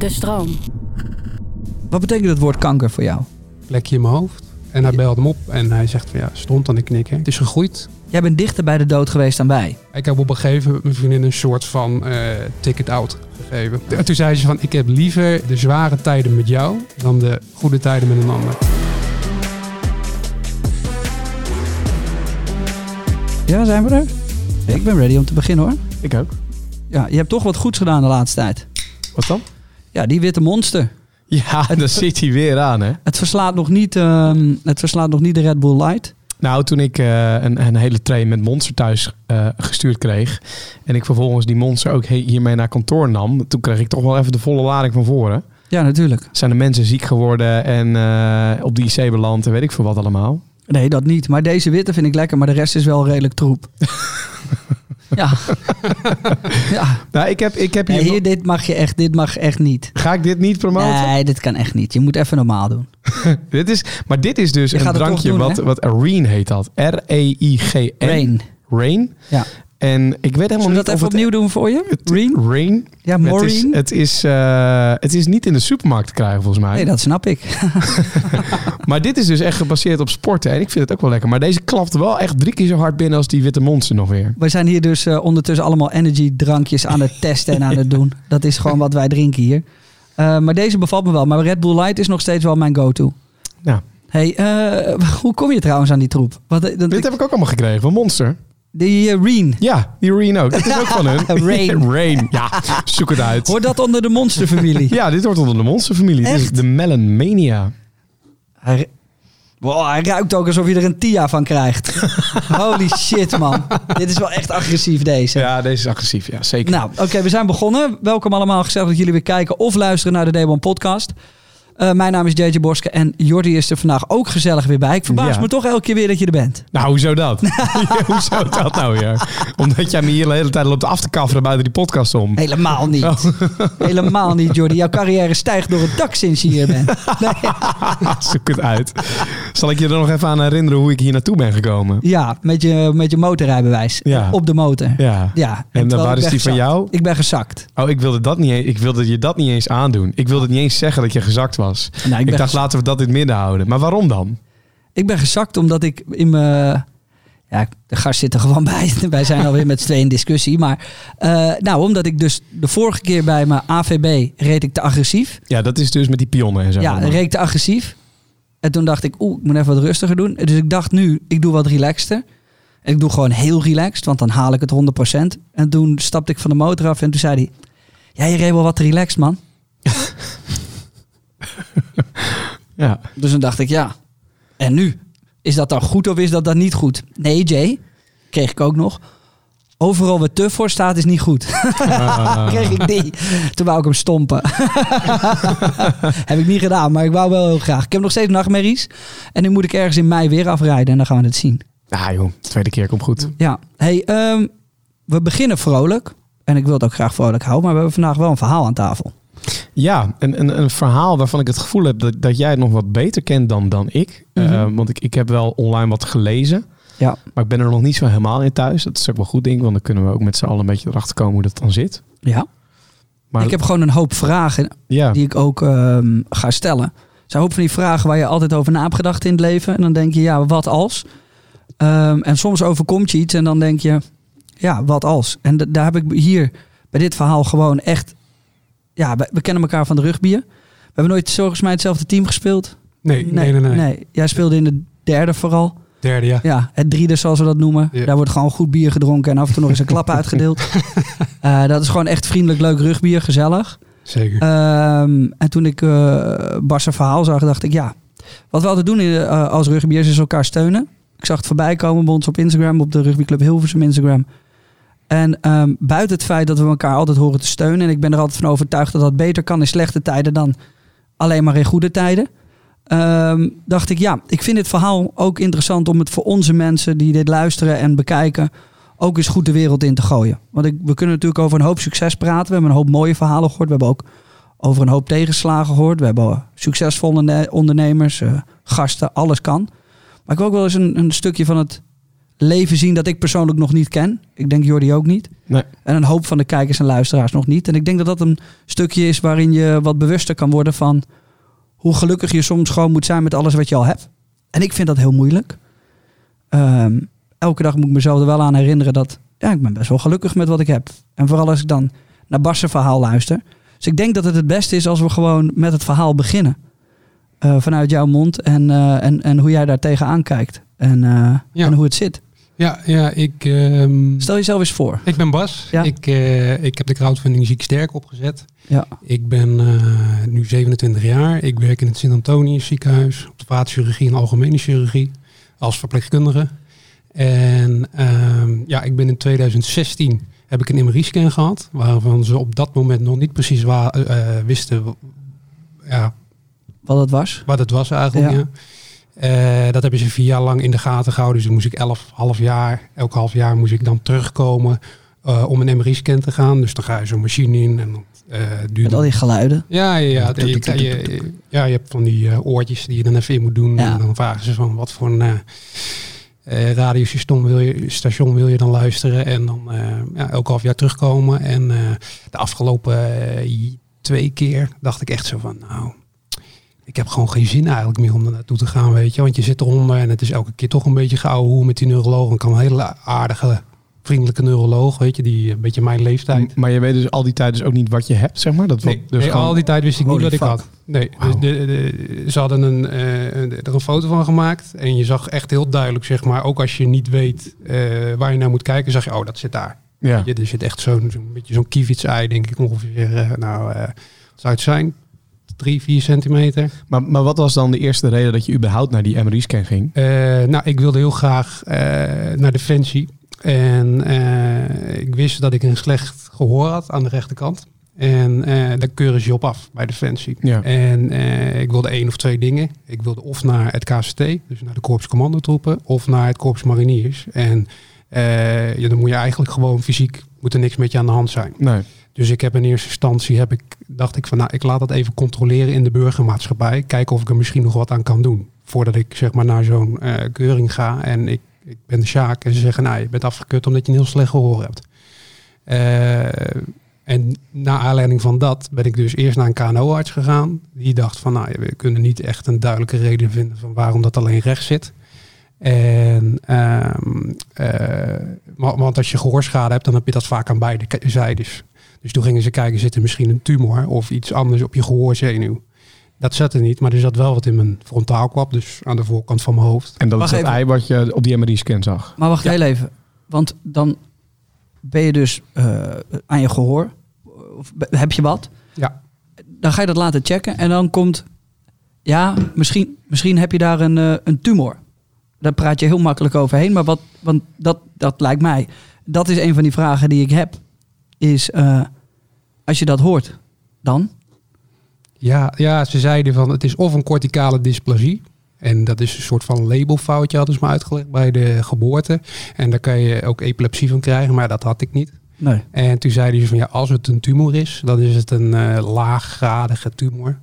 De stroom. Wat betekent het woord kanker voor jou? Plekje in mijn hoofd. En hij belde hem op en hij zegt van ja, stond aan de knikken. Het is gegroeid. Jij bent dichter bij de dood geweest dan wij. Ik heb op een gegeven moment mijn vriendin een soort van eh, ticket out gegeven. En toen zei ze van ik heb liever de zware tijden met jou dan de goede tijden met een ander. Ja, zijn we er? Ik ben ready om te beginnen hoor. Ik ook. Ja, je hebt toch wat goeds gedaan de laatste tijd. Wat dan? Ja, die witte monster. Ja, daar zit hij weer aan, hè? Het verslaat nog niet, ehm, het verslaat nog niet de Red Bull Light. Nou, toen ik eh, een, een hele train met Monster thuis eh, gestuurd kreeg... en ik vervolgens die Monster ook hiermee naar kantoor nam... toen kreeg ik toch wel even de volle lading van voren. Ja, natuurlijk. Zijn de mensen ziek geworden en eh, op die IC beland en weet ik veel wat allemaal. Nee, dat niet. Maar deze witte vind ik lekker, maar de rest is wel redelijk troep. ja. ja. Nou, ik heb, ik heb hier... Nee, hier, dit mag je echt, dit mag echt niet. Ga ik dit niet promoten? Nee, dit kan echt niet. Je moet even normaal doen. Dit is, maar dit is dus Je een drankje doen, wat, hè? wat Areen heet dat. R-E-I-G-N. Rain. Rain. Ja. En ik weet helemaal niet dat of even het- opnieuw doen voor je? Rain. Ja, Het is, Maureen? het, is, eh, het is niet in de supermarkt te krijgen volgens mij. Nee, dat snap ik. Maar dit is dus echt gebaseerd op sporten. En ik vind het ook wel lekker. Maar deze klapt wel echt drie keer zo hard binnen als die witte monster nog weer. We zijn hier dus eh, ondertussen allemaal energy drankjes aan het testen en aan het doen. Dat is gewoon wat wij drinken hier. Eh, maar deze bevalt me wel. Maar Red Bull Light is nog steeds wel mijn go-to. Ja. Hey, hoe kom je trouwens aan die troep? Wat, dat, Dit heb ik ook allemaal gekregen van Monster. Die uh, Reen. Ja, die Rain ook. Dat is ook van hun. Rain. Rain. Ja, zoek het uit. Hoort dat onder de monsterfamilie? Ja, dit hoort onder de monsterfamilie. Dit is de Melon Mania. Hij, wow, hij ruikt ook alsof je er een Tia van krijgt. Holy shit, man. Dit is wel echt agressief, deze. Ja, deze is agressief. Ja, zeker. Nou, oké, we zijn begonnen. Welkom allemaal. Gezellig dat jullie weer kijken of luisteren naar de Day One podcast. Eh, mijn naam is JJ Boske en Jordi is er vandaag ook gezellig weer bij. Ik verbaas Ja. me toch elke keer weer dat je er bent. Nou, hoezo dat? hoezo dat nou weer? Omdat jij me hier de hele tijd loopt af te kafferen buiten die podcast om. Helemaal niet. Oh. Helemaal niet, Jordi. Jouw carrière stijgt door het dak sinds je hier bent. Nee. Zoek het uit. Zal ik je er nog even aan herinneren hoe ik hier naartoe ben gekomen? Ja, met je, met je motorrijbewijs. Ja. Op de motor. Ja. Ja. En waar is die van jou? Ik ben gezakt. Oh, ik wilde, dat niet eens, ik wilde je dat niet eens aandoen. Ik wilde niet eens zeggen dat je gezakt was. Nou, ik, dacht, laten we dat in het midden houden. Maar waarom dan? ik ben gezakt omdat ik in mijn... Ja, de gast zit er gewoon bij. Wij zijn alweer met z'n tweeën in discussie. Maar eh, nou, omdat ik dus de vorige keer bij mijn AVB reed ik te agressief. Ja, dat is dus met die pionnen en zo. Ja, reed ik te agressief. En toen dacht ik, oeh, ik moet even wat rustiger doen. Dus ik dacht nu, ik doe wat relaxter. En ik doe gewoon heel relaxed, want dan haal ik het 100%. En toen stapte ik van de motor af en toen zei hij... Ja, je reed wel wat relaxed, man. ja. Dus toen dacht ik, ja, en nu? Is dat dan goed of is dat dan niet goed? Nee, Jay, kreeg ik ook nog. Overal waar te voor staat is niet goed. Ah. kreeg ik die. Toen wou ik hem stompen. heb ik niet gedaan, maar ik wou wel heel graag. Ik heb nog steeds nachtmerries. En nu moet ik ergens in mei weer afrijden en dan gaan we het zien. Ah joh, tweede keer komt goed. Ja, hey, ehm, we beginnen vrolijk. En ik wil het ook graag vrolijk houden, maar we hebben vandaag wel een verhaal aan tafel. Ja, een, een, een verhaal waarvan ik het gevoel heb dat, dat jij het nog wat beter kent dan, dan ik. Mhm. Eh, want ik, ik heb wel online wat gelezen. Ja. Maar ik ben er nog niet zo helemaal in thuis. Dat is ook wel goed, denk ik. Want dan kunnen we ook met z'n allen een beetje erachter komen hoe dat dan zit. Ja. Maar Ik heb gewoon een hoop vragen ja, die ik ook ehm, ga stellen. Het zijn een hoop van die vragen waar je altijd over na hebt gedacht in het leven. En dan denk je, ja, wat als? Ehm, en soms overkomt je iets en dan denk je, ja, wat als? En daar heb ik hier bij dit verhaal gewoon echt... Ja, we, we kennen elkaar van de rugbier. We hebben nooit volgens mij hetzelfde team gespeeld. Nee, nee, nee. nee. Jij speelde in de derde vooral. Derde, ja. Ja, het driede zoals we dat noemen. Ja. Daar wordt gewoon goed bier gedronken en af en toe nog eens een klap uitgedeeld. Eh, dat is gewoon echt vriendelijk, leuk rugbier, gezellig. Zeker. Ehm, en toen ik eh Bas' verhaal zag, dacht ik, ja, wat we altijd doen in, eh, als rugbyers is elkaar steunen. Ik zag het voorbij komen bij ons op Instagram, op de rugbyclub Hilversum Instagram. En ehm, buiten het feit dat we elkaar altijd horen te steunen, en ik ben er altijd van overtuigd dat dat beter kan in slechte tijden dan alleen maar in goede tijden. ehm, dacht ik, ja, ik vind dit verhaal ook interessant om het voor onze mensen die dit luisteren en bekijken, ook eens goed de wereld in te gooien. Want ik, we kunnen natuurlijk over een hoop succes praten. We hebben een hoop mooie verhalen gehoord. We hebben ook over een hoop tegenslagen gehoord. We hebben succesvolle ne- ondernemers, eh, gasten, alles kan. Maar ik wil ook wel eens een, een stukje van het leven zien dat ik persoonlijk nog niet ken. Ik denk Jordi ook niet. Nee. En een hoop van de kijkers en luisteraars nog niet. En ik denk dat dat een stukje is waarin je wat bewuster kan worden van hoe gelukkig je soms gewoon moet zijn met alles wat je al hebt. En ik vind dat heel moeilijk. Ehm, elke dag moet ik mezelf er wel aan herinneren dat ja, ik ben best wel gelukkig met wat ik heb. En vooral als ik dan naar Bas' verhaal luister. Dus ik denk dat het het beste is als we gewoon met het verhaal beginnen. Eh, vanuit jouw mond en, eh, en, en hoe jij daar tegenaan kijkt. En, eh, Ja. en hoe het zit. Ja, ja ik, ehm, Stel jezelf eens voor. ik ben Bas. Ja. Ik, eh, ik heb de crowdfunding Ziek Sterk opgezet. Ja. Ik ben eh, nu 27 jaar. Ik werk in het Sint-Antonius ziekenhuis. Op de vaatchirurgie en algemene chirurgie. Als verpleegkundige. En ehm, ja, ik ben in 2016 heb ik een MRI-scan gehad. Waarvan ze op dat moment nog niet precies eh, wisten ja, Wat het was. wat het was eigenlijk. Ja. Ja. Eh, dat hebben ze vier jaar lang in de gaten gehouden. Dus dan moest ik elf half jaar, elk half jaar moest ik dan terugkomen eh, om een MRI-scan te gaan. Dus dan ga je zo'n machine in en dan eh duurt Met al die geluiden. ja, ja, ja. Je, ja, je hebt van die oortjes die je dan even in moet doen. Ja. En dan vragen ze van wat voor een eh, radiostation wil je, station wil je dan luisteren. En dan eh ja, elk half jaar terugkomen. En de afgelopen twee keer dacht ik echt zo van, nou, ik heb gewoon geen zin eigenlijk meer om er naartoe te gaan, weet je. Want je zit eronder en het is elke keer toch een beetje gauw hoe met die neuroloog. En kan een hele aardige, vriendelijke neuroloog, weet je, die een beetje mijn leeftijd. Maar je weet dus al die tijd dus ook niet wat je hebt, zeg maar? Dat Nee, wat, dus nee, gewoon- al die tijd wist ik niet wat ik had. Nee, dus de, de- ze hadden een, eh, er een foto van gemaakt. En je zag echt heel duidelijk, zeg maar, ook als je niet weet eh, waar je naar moet kijken, zag je, oh, dat zit daar. ja. Je, er zit echt zo'n zo'n beetje zo'n kievitsei, denk ik ongeveer. eh, nou, eh, zou het zijn? Drie, vier centimeter. Maar, maar wat was dan de eerste reden dat je überhaupt naar die MRI-scan ging? Eh, nou, ik wilde heel graag eh, naar Defensie. En eh, ik wist dat ik een slecht gehoor had aan de rechterkant. En daar keuren ze je op af bij Defensie. Ja. En ik wilde één of twee dingen. Ik wilde of naar het KCT, dus naar de Korps Commandotroepen, of naar het Korps Mariniers. En ja, dan moet je eigenlijk gewoon fysiek, moet er niks met je aan de hand zijn. Nee. Dus ik heb in eerste instantie, heb ik, dacht ik van, nou, ik laat dat even controleren in de burgermaatschappij. Kijken of ik er misschien nog wat aan kan doen. Voordat ik zeg maar naar zo'n eh, keuring ga en ik, ik ben de Sjaak. En ze zeggen, nou, je bent afgekut omdat je een heel slecht gehoor hebt. Eh, en na aanleiding van dat ben ik dus eerst naar een KNO-arts gegaan. Die dacht van, nou, we kunnen niet echt een duidelijke reden vinden van waarom dat alleen rechts zit. En, ehm, eh, wa- want als je gehoorschade hebt, dan heb je dat vaak aan beide zijdes. Dus toen gingen ze kijken, zit er misschien een tumor of iets anders op je gehoorzenuw. Dat zat er niet, maar er zat wel wat in mijn frontaalkwap, dus aan de voorkant van mijn hoofd. En dat Wacht is even. ei wat je op die MRI-scan zag. Maar wacht Ja. heel even. Want dan ben je dus eh, aan je gehoor. Of heb je wat? Ja. Dan ga je dat laten checken. En dan komt... Ja, misschien, misschien heb je daar een, eh, een tumor. Daar praat je heel makkelijk overheen. Maar wat, want dat, dat lijkt mij... Dat is een van die vragen die ik heb. Is eh, als je dat hoort, dan? Ja, ja, ze zeiden van het is of een corticale dysplasie. En dat is een soort van labelfoutje, hadden ze me uitgelegd bij de geboorte. En daar kan je ook epilepsie van krijgen, maar dat had ik niet. Nee. En toen zeiden ze van ja, als het een tumor is, dan is het een eh, laaggradige tumor.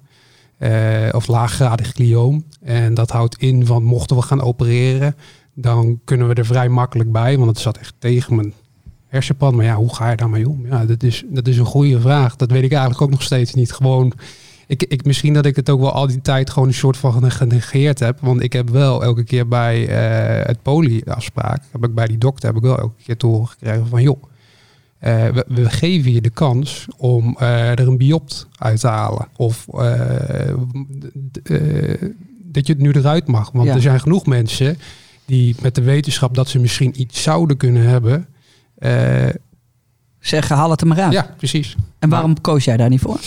Eh, of laaggradig glioom. En dat houdt in van mochten we gaan opereren, dan kunnen we er vrij makkelijk bij. Want het zat echt tegen mijn hersenpan. Maar ja, hoe ga je daarmee om? Ja, dat is, dat is een goede vraag. Dat weet ik eigenlijk ook nog steeds niet. Gewoon, ik, ik, misschien dat ik het ook wel al die tijd gewoon een soort van genegeerd heb. Want ik heb wel elke keer bij eh, het poli-afspraak, heb ik bij die dokter, heb ik wel elke keer te horen gekregen van joh. eh, we, we geven je de kans om eh, er een biopt uit te halen. Of dat je het nu eruit mag. Want Ja. er zijn genoeg mensen die met de wetenschap dat ze misschien iets zouden kunnen hebben. Eh, Zeg, haal het er maar uit. ja, precies. En waarom koos jij daar niet voor?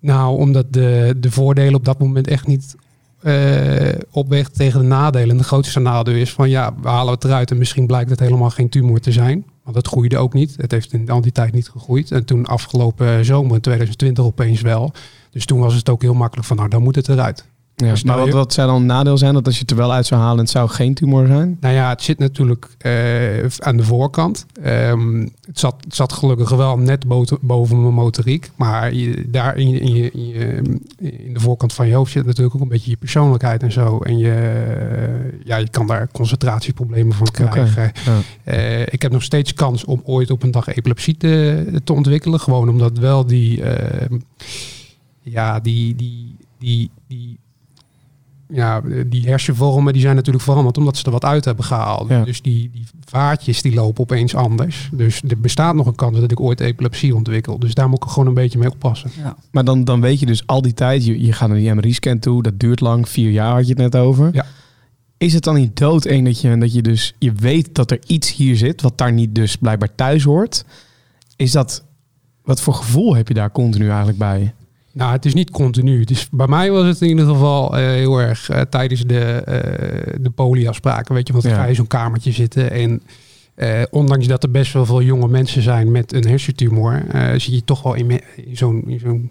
Nou, omdat de, de voordelen op dat moment echt niet eh opweegt tegen de nadelen. En de grootste nadeel is van ja, we halen het eruit en misschien blijkt het helemaal geen tumor te zijn. Want het groeide ook niet. Het heeft in al die tijd niet gegroeid. En toen afgelopen zomer in 2020 opeens wel. Dus toen was het ook heel makkelijk van nou, dan moet het eruit. Ja, Dus maar nou, wat, wat zou dan een nadeel zijn? Dat als je het er wel uit zou halen, het zou geen tumor zijn? Nou ja, het zit natuurlijk eh, aan de voorkant. Ehm, het, zat, het zat gelukkig wel net boven, mijn motoriek. Maar je, daar in, je, in, je, in, je, in de voorkant van je hoofd zit natuurlijk ook een beetje je persoonlijkheid en zo. En je, eh, ja, je kan daar concentratieproblemen van krijgen. Ja. Eh, ik heb nog steeds kans om ooit op een dag epilepsie te, te ontwikkelen. Gewoon omdat wel die, eh, ja, die, die, die, die, ja, die hersenvormen die zijn natuurlijk veranderd omdat ze er wat uit hebben gehaald. Ja. Dus die, die vaatjes die lopen opeens anders. Dus er bestaat nog een kans dat ik ooit epilepsie ontwikkel. Dus daar moet ik gewoon een beetje mee oppassen. Ja. Maar dan, dan weet je dus al die tijd, je, je gaat naar die MRI-scan toe, dat duurt lang, vier jaar had je het net over. Ja. Is het dan niet doodeng dat je, dat je dus, je weet dat er iets hier zit, wat daar niet dus blijkbaar thuis hoort? Is dat, wat voor gevoel heb je daar continu eigenlijk bij? Nou, het is niet continu. Is, bij mij was het in ieder geval eh, heel erg eh, tijdens de, eh de polieafspraken. Weet je, want dan Ja. ga je zo'n kamertje zitten. En ondanks dat er best wel veel jonge mensen zijn met een hersentumor, zie je toch wel in, zo'n zo'n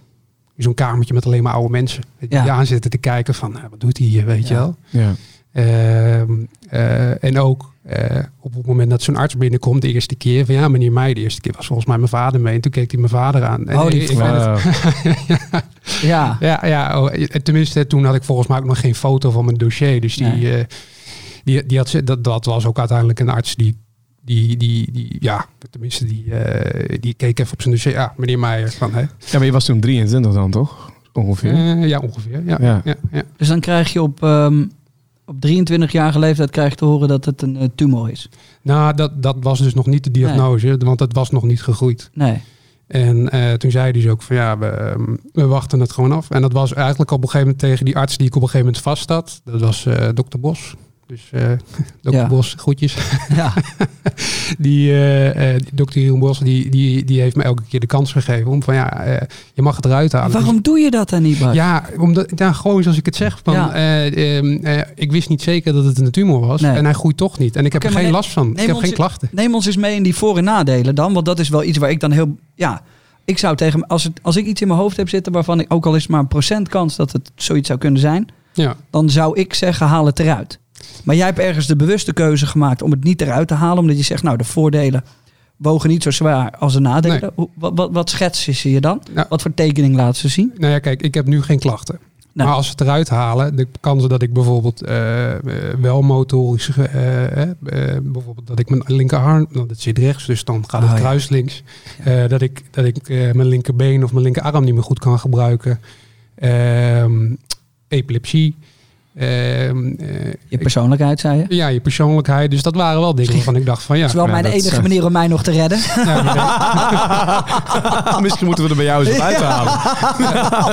zo'n kamertje met alleen maar oude mensen. Die Ja. aan zitten te kijken van, wat doet hij hier, weet je wel. Ja. Ehm, eh, en ook eh, op het moment dat zo'n arts binnenkomt de eerste keer, van ja, meneer Meij, de eerste keer was volgens mij mijn vader mee. En toen keek hij mijn vader aan. En Oh, die ik- Wow. Ja. ja, ja oh, eh, tenminste, toen had ik volgens mij ook nog geen foto van mijn dossier. Dus die, Nee. eh, die, die had, ze- dat, dat was ook uiteindelijk een arts die, die, die, die ja, tenminste, die, eh, die keek even op zijn dossier. Ja, meneer Meijer. Van, hè? ja, maar je was toen 23 dan toch? Ongeveer. Eh, ja, ongeveer. Ja, Ja. ja. Ja, Dus dan krijg je op, ehm, op 23-jarige leeftijd krijg je te horen dat het een eh, tumor is. Nou, dat, dat was dus nog niet de diagnose, want dat was nog niet gegroeid. Nee. En eh, toen zei hij dus ook van ja, we, ehm, we wachten het gewoon af. En dat was eigenlijk op een gegeven moment tegen die arts die ik op een gegeven moment vast had. Dat was eh dokter Bos. Dus eh dokter Ja. Bos, groetjes. Ja. Die, eh, eh, die dokter Jeroen Bos, die, die, die heeft me elke keer de kans gegeven om van ja, je mag het eruit halen. Waarom doe je dat dan niet, Bart? Dus- ja, omdat, ja, gewoon zoals ik het zeg. Van, Ja. eh, ehm, eh, ik wist niet zeker dat het een tumor was. Nee. En hij groeit toch niet. En ik heb er geen neem- last van. Ik heb geen klachten. Neem ons eens mee in die voor- en nadelen dan. Want dat is wel iets waar ik dan heel... Ja, ik zou tegen... Als, het, als ik iets in mijn hoofd heb zitten waarvan ik... Ook al is maar een procent kans dat het zoiets zou kunnen zijn. Ja. Dan zou ik zeggen, haal het eruit. Maar jij hebt ergens de bewuste keuze gemaakt om het niet eruit te halen. Omdat je zegt, nou de voordelen wogen niet zo zwaar als de nadelen. Nee. Hoe- Wat, wat, wat schetsen ze je dan? Nou, Wat voor tekening laten ze zien? Nou ja, kijk, ik heb nu geen klachten. Nou. Maar als ze het eruit halen, de kansen dat ik bijvoorbeeld eh, wel motorisch, eh, eh, bijvoorbeeld dat ik mijn linkerarm, nou, dat zit rechts, dus dan gaat het Oh, ja. kruis links. Dat ik, dat ik mijn linkerbeen of mijn linkerarm niet meer goed kan gebruiken. Ehm, epilepsie. Ehm, eh, Je persoonlijkheid, zei je. ja, je persoonlijkheid. Dus dat waren wel dingen waarvan ik dacht van ja. Dat is wel Ja, mijn dat is, enige manier om mij nog te redden. ja, Misschien moeten we er bij jou eens op uithalen.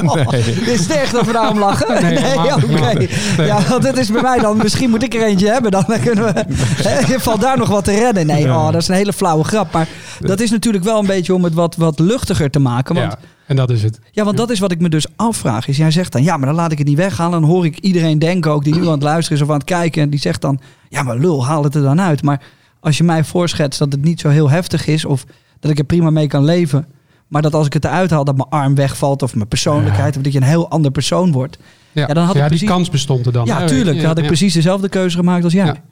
nee. Is het echt dat we daarom lachen? Nee, Nee, oké. Ja, want dit is bij mij dan. Misschien moet ik er eentje hebben. Dan kunnen we. Hè, Valt daar nog wat te redden? Nee, Ja. oh, dat is een hele flauwe grap. Maar dat is natuurlijk wel een beetje om het wat, wat luchtiger te maken. Want, ja, en dat is het. ja, want dat is wat ik me dus afvraag. Is jij zegt dan, ja, maar dan laat ik het niet weghalen. Dan hoor ik iedereen denken, ook die nu aan het luisteren is of aan het kijken. En die zegt dan, ja, maar lul, haal het er dan uit. Maar als je mij voorschetst dat het niet zo heel heftig is. Of dat ik er prima mee kan leven. Maar dat als ik het eruit haal, dat mijn arm wegvalt. Of mijn persoonlijkheid. Of dat je een heel ander persoon wordt. Ja, Ja, dan had ik ja die kans bestond er dan. Ja, tuurlijk. Dan had ik ja. precies dezelfde keuze gemaakt als jij.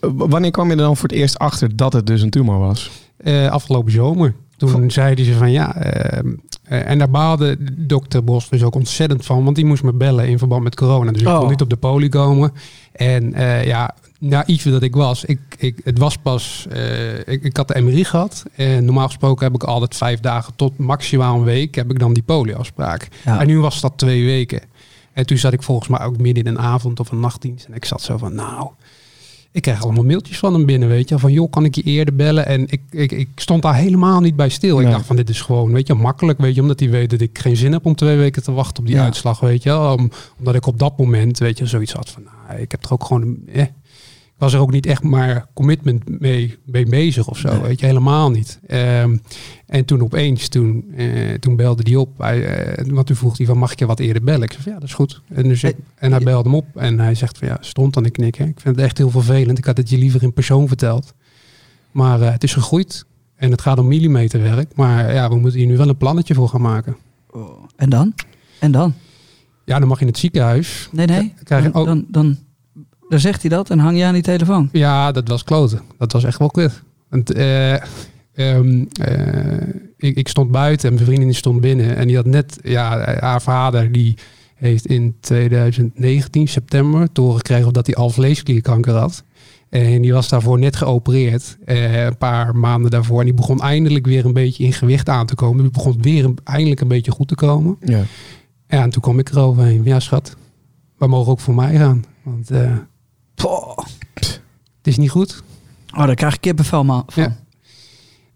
Wanneer kwam je er dan voor het eerst achter dat het dus een tumor was? Eh, afgelopen zomer. Toen zeiden ze van ja, ehm, eh, en daar baalde dokter Bos dus ook ontzettend van, want die moest me bellen in verband met corona. Dus ik Oh. kon niet op de poli komen. En eh, ja, naïef dat ik was, ik, ik, het was pas, eh, ik, ik had de MRI gehad. En normaal gesproken heb ik altijd vijf dagen tot maximaal een week heb ik dan die polieafspraak. Ja. En nu was dat twee weken. En toen zat ik volgens mij ook midden in een avond of een nachtdienst. En ik zat zo van, nou, ik kreeg allemaal mailtjes van hem binnen, weet je. Van, joh, kan ik je eerder bellen? En ik, ik, ik stond daar helemaal niet bij stil. Ik dacht van, dit is gewoon, weet je, makkelijk, weet je. Omdat hij weet dat ik geen zin heb om twee weken te wachten op die Ja. uitslag, weet je. Om, omdat ik op dat moment, weet je, zoiets had van, nou, ik heb er ook gewoon, eh, was er ook niet echt maar commitment mee, mee bezig of zo, Nee. weet je, helemaal niet. Ehm, en toen opeens, toen, eh, toen belde hij op. Hij, eh, want toen vroeg hij van, mag ik je wat eerder bellen? Ik zei van, ja, dat is goed. En, dus ik- en hij belde hem op en hij zegt van, ja, stond aan de knikken. Ik vind het echt heel vervelend. Ik had het je liever in persoon verteld. Maar het is gegroeid en het gaat om millimeterwerk. Maar ja, we moeten hier nu wel een plannetje voor gaan maken. Oh, En dan? En dan? Ja, dan mag je in het ziekenhuis. Nee, nee. Krijg je dan, ook- dan, dan, dan zegt hij dat en hang je aan die telefoon. Ja, dat was kloten. Dat was echt wel kut. Want, eh, ehm, eh, ik, ik stond buiten en mijn vriendin stond binnen. En die had net, ja, haar vader die heeft in 2019 september te horen gekregen dat hij alvleesklierkanker had. En die was daarvoor net geopereerd, eh, een paar maanden daarvoor. En die begon eindelijk weer een beetje in gewicht aan te komen. Die begon weer een- eindelijk een beetje goed te komen. Ja. Ja, en toen kwam ik eroverheen. Ja, schat, we mogen ook voor mij gaan. Want eh, Poh. het is niet goed. Oh, daar krijg ik kippenvel man, van. Ja.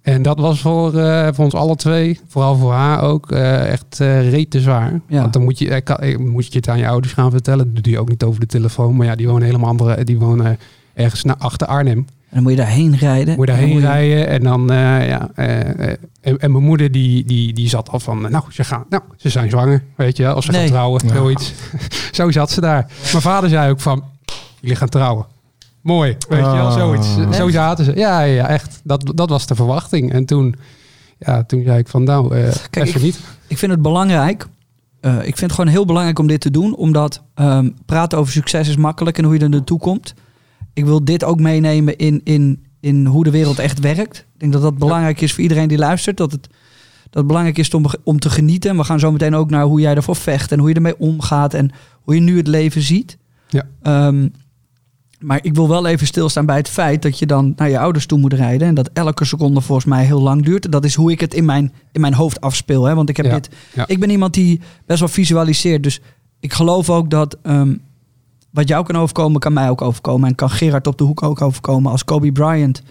En dat was voor, eh, voor ons alle twee, vooral voor haar ook, eh, echt eh reet te zwaar. Ja. Want dan moet je, kan- moet je het aan je ouders gaan vertellen. Dat doe je ook niet over de telefoon. Maar ja, die wonen helemaal andere, die wonen ergens naar achter Arnhem. En dan moet je daarheen rijden. Moet je En daarheen rijden en dan, eh, ja. eh, eh, en, en mijn moeder die, die, die zat al van, nou, ze gaan, nou, ze zijn zwanger, weet je, wel, of ze Nee. gaan trouwen, Ja. zoiets. Zo zat ze daar. Mijn vader zei ook van, jullie gaan trouwen. Mooi, weet je wel, Ah. zoiets. Zo Echt? zaten ze. Ja, ja, echt. Dat, dat was de verwachting. En toen, ja, toen zei ik van, nou, eh Kijk, ik- niet. Ik vind het belangrijk. eh, ik vind het gewoon heel belangrijk om dit te doen. Omdat ehm, praten over succes is makkelijk en hoe je er naartoe komt. Ik wil dit ook meenemen in, in, in hoe de wereld echt werkt. Ik denk dat dat belangrijk is voor iedereen die luistert. Dat het, dat het belangrijk is om, om te genieten. En we gaan zo meteen ook naar hoe jij ervoor vecht. En hoe je ermee omgaat. En hoe je nu het leven ziet. Ja. Ehm, maar ik wil wel even stilstaan bij het feit dat je dan naar je ouders toe moet rijden. En dat elke seconde volgens mij heel lang duurt. Dat is hoe ik het in mijn, in mijn hoofd afspeel. Hè? Want ik heb Ja, dit. ja. Ik ben iemand die best wel visualiseert. Dus ik geloof ook dat ehm, wat jou kan overkomen, kan mij ook overkomen. En kan Gerard op de hoek ook overkomen. Als Kobe Bryant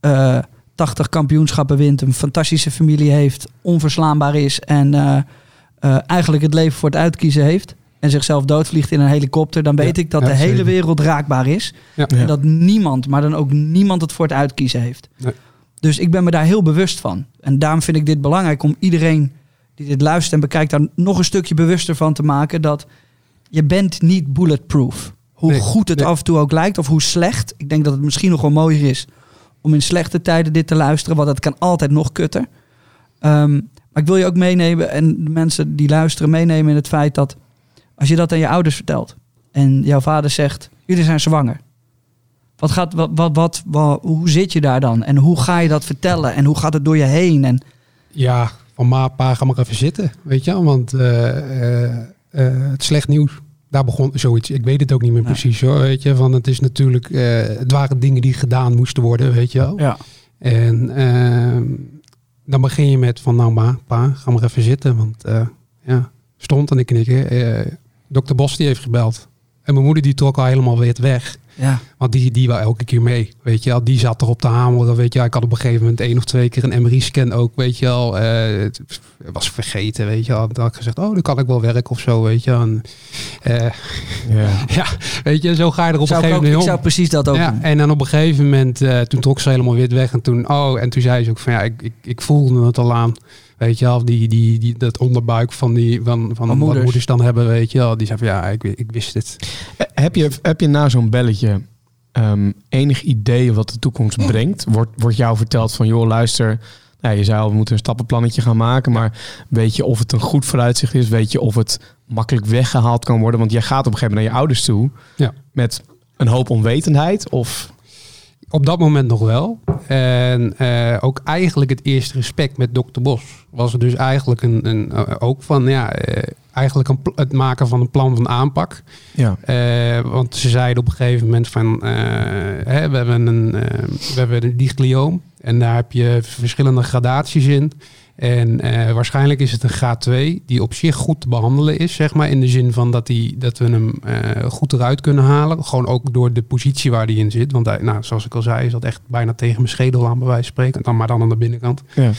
eh 80 kampioenschappen wint, een fantastische familie heeft, onverslaanbaar is en eh, eh, eigenlijk het leven voor het uitkiezen heeft. En zichzelf doodvliegt in een helikopter, dan weet Ja, ik dat ja, de hele zeker. wereld raakbaar is. Ja. Ja. En dat niemand, maar dan ook niemand het voor het uitkiezen heeft. Nee. Dus ik ben me daar heel bewust van. En daarom vind ik dit belangrijk om iedereen die dit luistert en bekijkt, daar nog een stukje bewuster van te maken dat je bent niet bulletproof. Hoe Nee, goed het nee. af en toe ook lijkt, of hoe slecht. Ik denk dat het misschien nog wel mooier is om in slechte tijden dit te luisteren, want het kan altijd nog kutter. Ehm, maar ik wil je ook meenemen en de mensen die luisteren meenemen in het feit dat als je dat aan je ouders vertelt en jouw vader zegt, jullie zijn zwanger. Wat gaat, wat, wat, wat, wat- hoe zit je daar dan? En hoe ga je dat vertellen? En hoe gaat het door je heen? En Ja, van ma, pa, ga maar even zitten, weet je. Want eh, eh, eh, het slecht nieuws, daar begon zoiets. Ik weet het ook niet meer Nee. precies hoor, weet je. Want het is natuurlijk, het waren dingen die gedaan moesten worden, weet je wel. ja. En ehm, dan begin je met van, nou ma, pa, ga maar even zitten. Want ja, stond en ik knikken. Dokter Bos die heeft gebeld. En mijn moeder die trok al helemaal weer weg. Ja. Want die, die wou elke keer mee, weet je wel. Die zat erop te hameren, weet je wel. Ik had op een gegeven moment één of twee keer een MRI-scan ook, weet je wel. Eh, het was vergeten, weet je wel. Dan had ik gezegd, oh, dan kan ik wel werken of zo, weet je wel. En, eh, Ja. ja, weet je, zo ga je er op Zou een ik, ook, gegeven ik moment zou om. precies dat ook Ja, doen. en dan op een gegeven moment, eh, toen trok ze helemaal wit weg. En toen, oh, en toen zei ze ook van, ja, ik, ik, ik voelde het al aan. Weet je wel, die, die, die, dat onderbuik van, die, van, van, wat moeders. moeders dan hebben, weet je wel. Die zei van, ja, ik, ik wist het. Eh, Heb je, heb je na zo'n belletje ehm, enig idee wat de toekomst brengt? Wordt, wordt jou verteld van, joh, luister... Nou, je zei al, we moeten een stappenplannetje gaan maken. Maar weet je of het een goed vooruitzicht is? Weet je of het makkelijk weggehaald kan worden? Want jij gaat op een gegeven moment naar je ouders toe... Ja. met een hoop onwetendheid. Of Op dat moment nog wel. En eh, ook eigenlijk het eerste gesprek met dokter Bos was er dus eigenlijk een, een eh, ook van ja, eh, eigenlijk een, het maken van een plan van aanpak. ja, want ze zeiden op een gegeven moment van hè, we hebben een we hebben een diglioom en daar heb je verschillende gradaties in. En eh, waarschijnlijk is het een graad 2 die op zich goed te behandelen is, zeg maar. In de zin van dat, die, dat we hem eh, goed eruit kunnen halen. Gewoon ook door de positie waar die in zit. Want hij, nou, zoals ik al zei, is dat echt bijna tegen mijn schedel aan bij wijze van spreken. Dan maar dan aan de binnenkant. ja.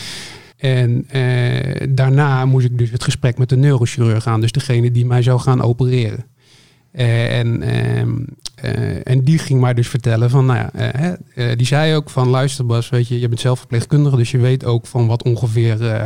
En eh, daarna moest ik dus het gesprek met de neurochirurg aan. Dus degene die mij zou gaan opereren. Eh, en, ehm, eh, en die ging mij dus vertellen van, nou ja, eh, die zei ook van, luister Bas, weet je, je bent zelf verpleegkundige, dus je weet ook van wat ongeveer, eh,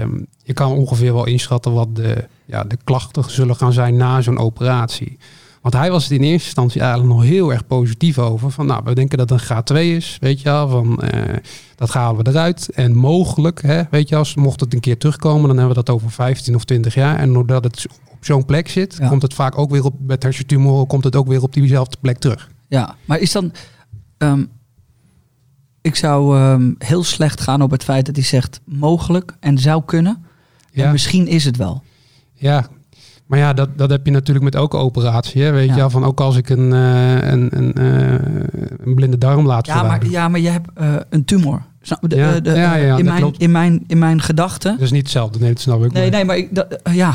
ehm, je kan ongeveer wel inschatten wat de, ja, de klachten zullen gaan zijn na zo'n operatie. Want hij was het in eerste instantie eigenlijk nog heel erg positief over. Van nou, we denken dat het een G2 is, weet je wel. Van, eh, dat halen we eruit. En mogelijk, hè, weet je, als mocht het een keer terugkomen, dan hebben we dat over 15 of 20 jaar. En doordat het op zo'n plek zit, Ja. komt het vaak ook weer op, met hersentumoren, komt het ook weer op diezelfde plek terug. Ja, maar is dan... ehm, ik zou ehm, heel slecht gaan op het feit dat hij zegt mogelijk en zou kunnen. En Ja, misschien is het wel. ja. Maar ja, dat, dat heb je natuurlijk met elke operatie. Hè? Weet Ja. je wel, van ook als ik een, eh, een, een, eh, een blinde darm laat Ja, maar, ja, maar je hebt eh, een tumor. Snap- de- Ja, de- ja, ja, in, mijn, klopt. in, mijn, in mijn gedachten Dat is niet hetzelfde, nee, dat snap ik. Nee, nee, maar ik, dat, ja,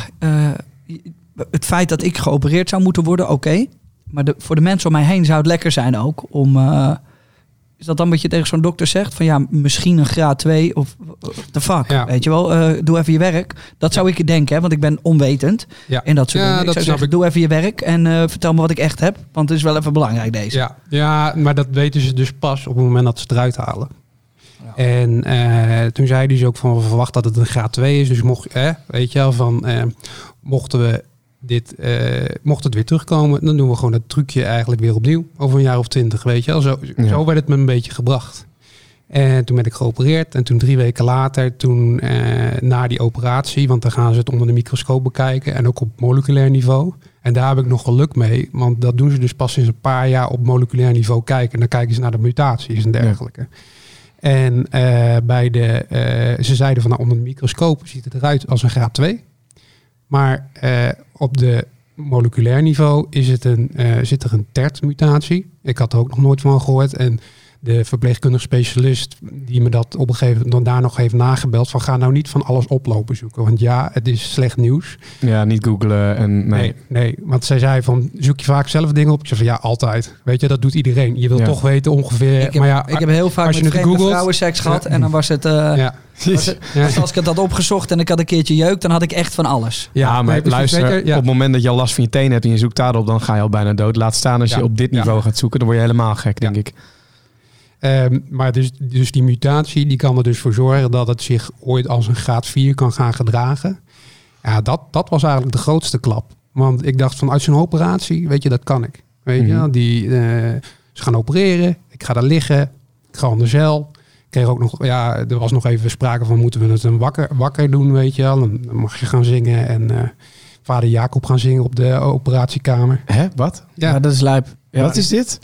het feit dat ik geopereerd zou moeten worden, oké. Maar de, voor de mensen om mij heen zou het lekker zijn ook om. Is dat dan wat je tegen zo'n dokter zegt? Van ja, misschien een graad 2 of de fuck. Ja. Weet je wel, eh, doe even je werk. Dat zou ik denken, hè, want ik ben onwetend Ja. in dat soort Ja, dingen. Ik dat zou zeggen, doe even je werk en eh, vertel me wat ik echt heb. Want het is wel even belangrijk deze. Ja, ja, maar dat weten ze dus pas op het moment dat ze het eruit halen. Ja. En eh, toen zei hij dus ook van we verwachten dat het een graad 2 is. Dus mocht, eh, weet je wel, van mochten we dit, eh, mocht het weer terugkomen, dan doen we gewoon het trucje eigenlijk weer opnieuw. Over een jaar of twintig, weet je wel. Zo, Ja. zo werd het me een beetje gebracht. En toen ben ik geopereerd. En toen drie weken later, toen eh, na die operatie, want dan gaan ze het onder de microscoop bekijken. En ook op moleculair niveau. En daar heb ik nog geluk mee. Want dat doen ze dus pas sinds een paar jaar op moleculair niveau kijken. En dan kijken ze naar de mutaties en dergelijke. En eh, bij de, ze zeiden van nou, onder de microscoop ziet het eruit als een graad 2. Maar eh, op de moleculair niveau is het een, eh, zit er een TERT-mutatie. Ik had er ook nog nooit van gehoord. En de verpleegkundig specialist die me dat op een gegeven moment dan daar nog heeft nagebeld van ga nou niet van alles oplopen zoeken. Want ja, het is slecht nieuws. Ja, niet googlen en nee. Nee, nee, want zij zei van zoek je vaak zelf dingen op. Ik zei van ja, altijd. Weet je, dat doet iedereen. Je wil Ja. toch weten ongeveer. Ik heb, maar ja, ik heb heel vaak als je met googelt- vrouwen seks gehad. En dan was het... eh, ja, was het- ja. was als ik het had opgezocht en ik had een keertje jeuk, dan had ik echt van alles. Ja, maar nee, luister, ja. op het moment dat je al last van je tenen hebt en je zoekt daarop, dan ga je al bijna dood. Laat staan als Ja. je op dit Ja. niveau gaat zoeken, dan word je helemaal gek, denk Ja. ik. Ehm, maar dus, dus die mutatie die kan er dus voor zorgen dat het zich ooit als een graad 4 kan gaan gedragen. Ja, dat, dat was eigenlijk de grootste klap. Want ik dacht van uit zo'n operatie, weet je, dat kan ik. Weet je, Mhm. die, eh, ze gaan opereren, ik ga daar liggen, ik ga onder zeil. Ik kreeg ook nog, ja, er was nog even sprake van moeten we het een wakker, wakker doen, weet je wel. Dan dan mag je gaan zingen en eh, vader Jacob gaan zingen op de operatiekamer. Hè, wat? Ja, Ja, dat is lijp. Ja. Wat is dit?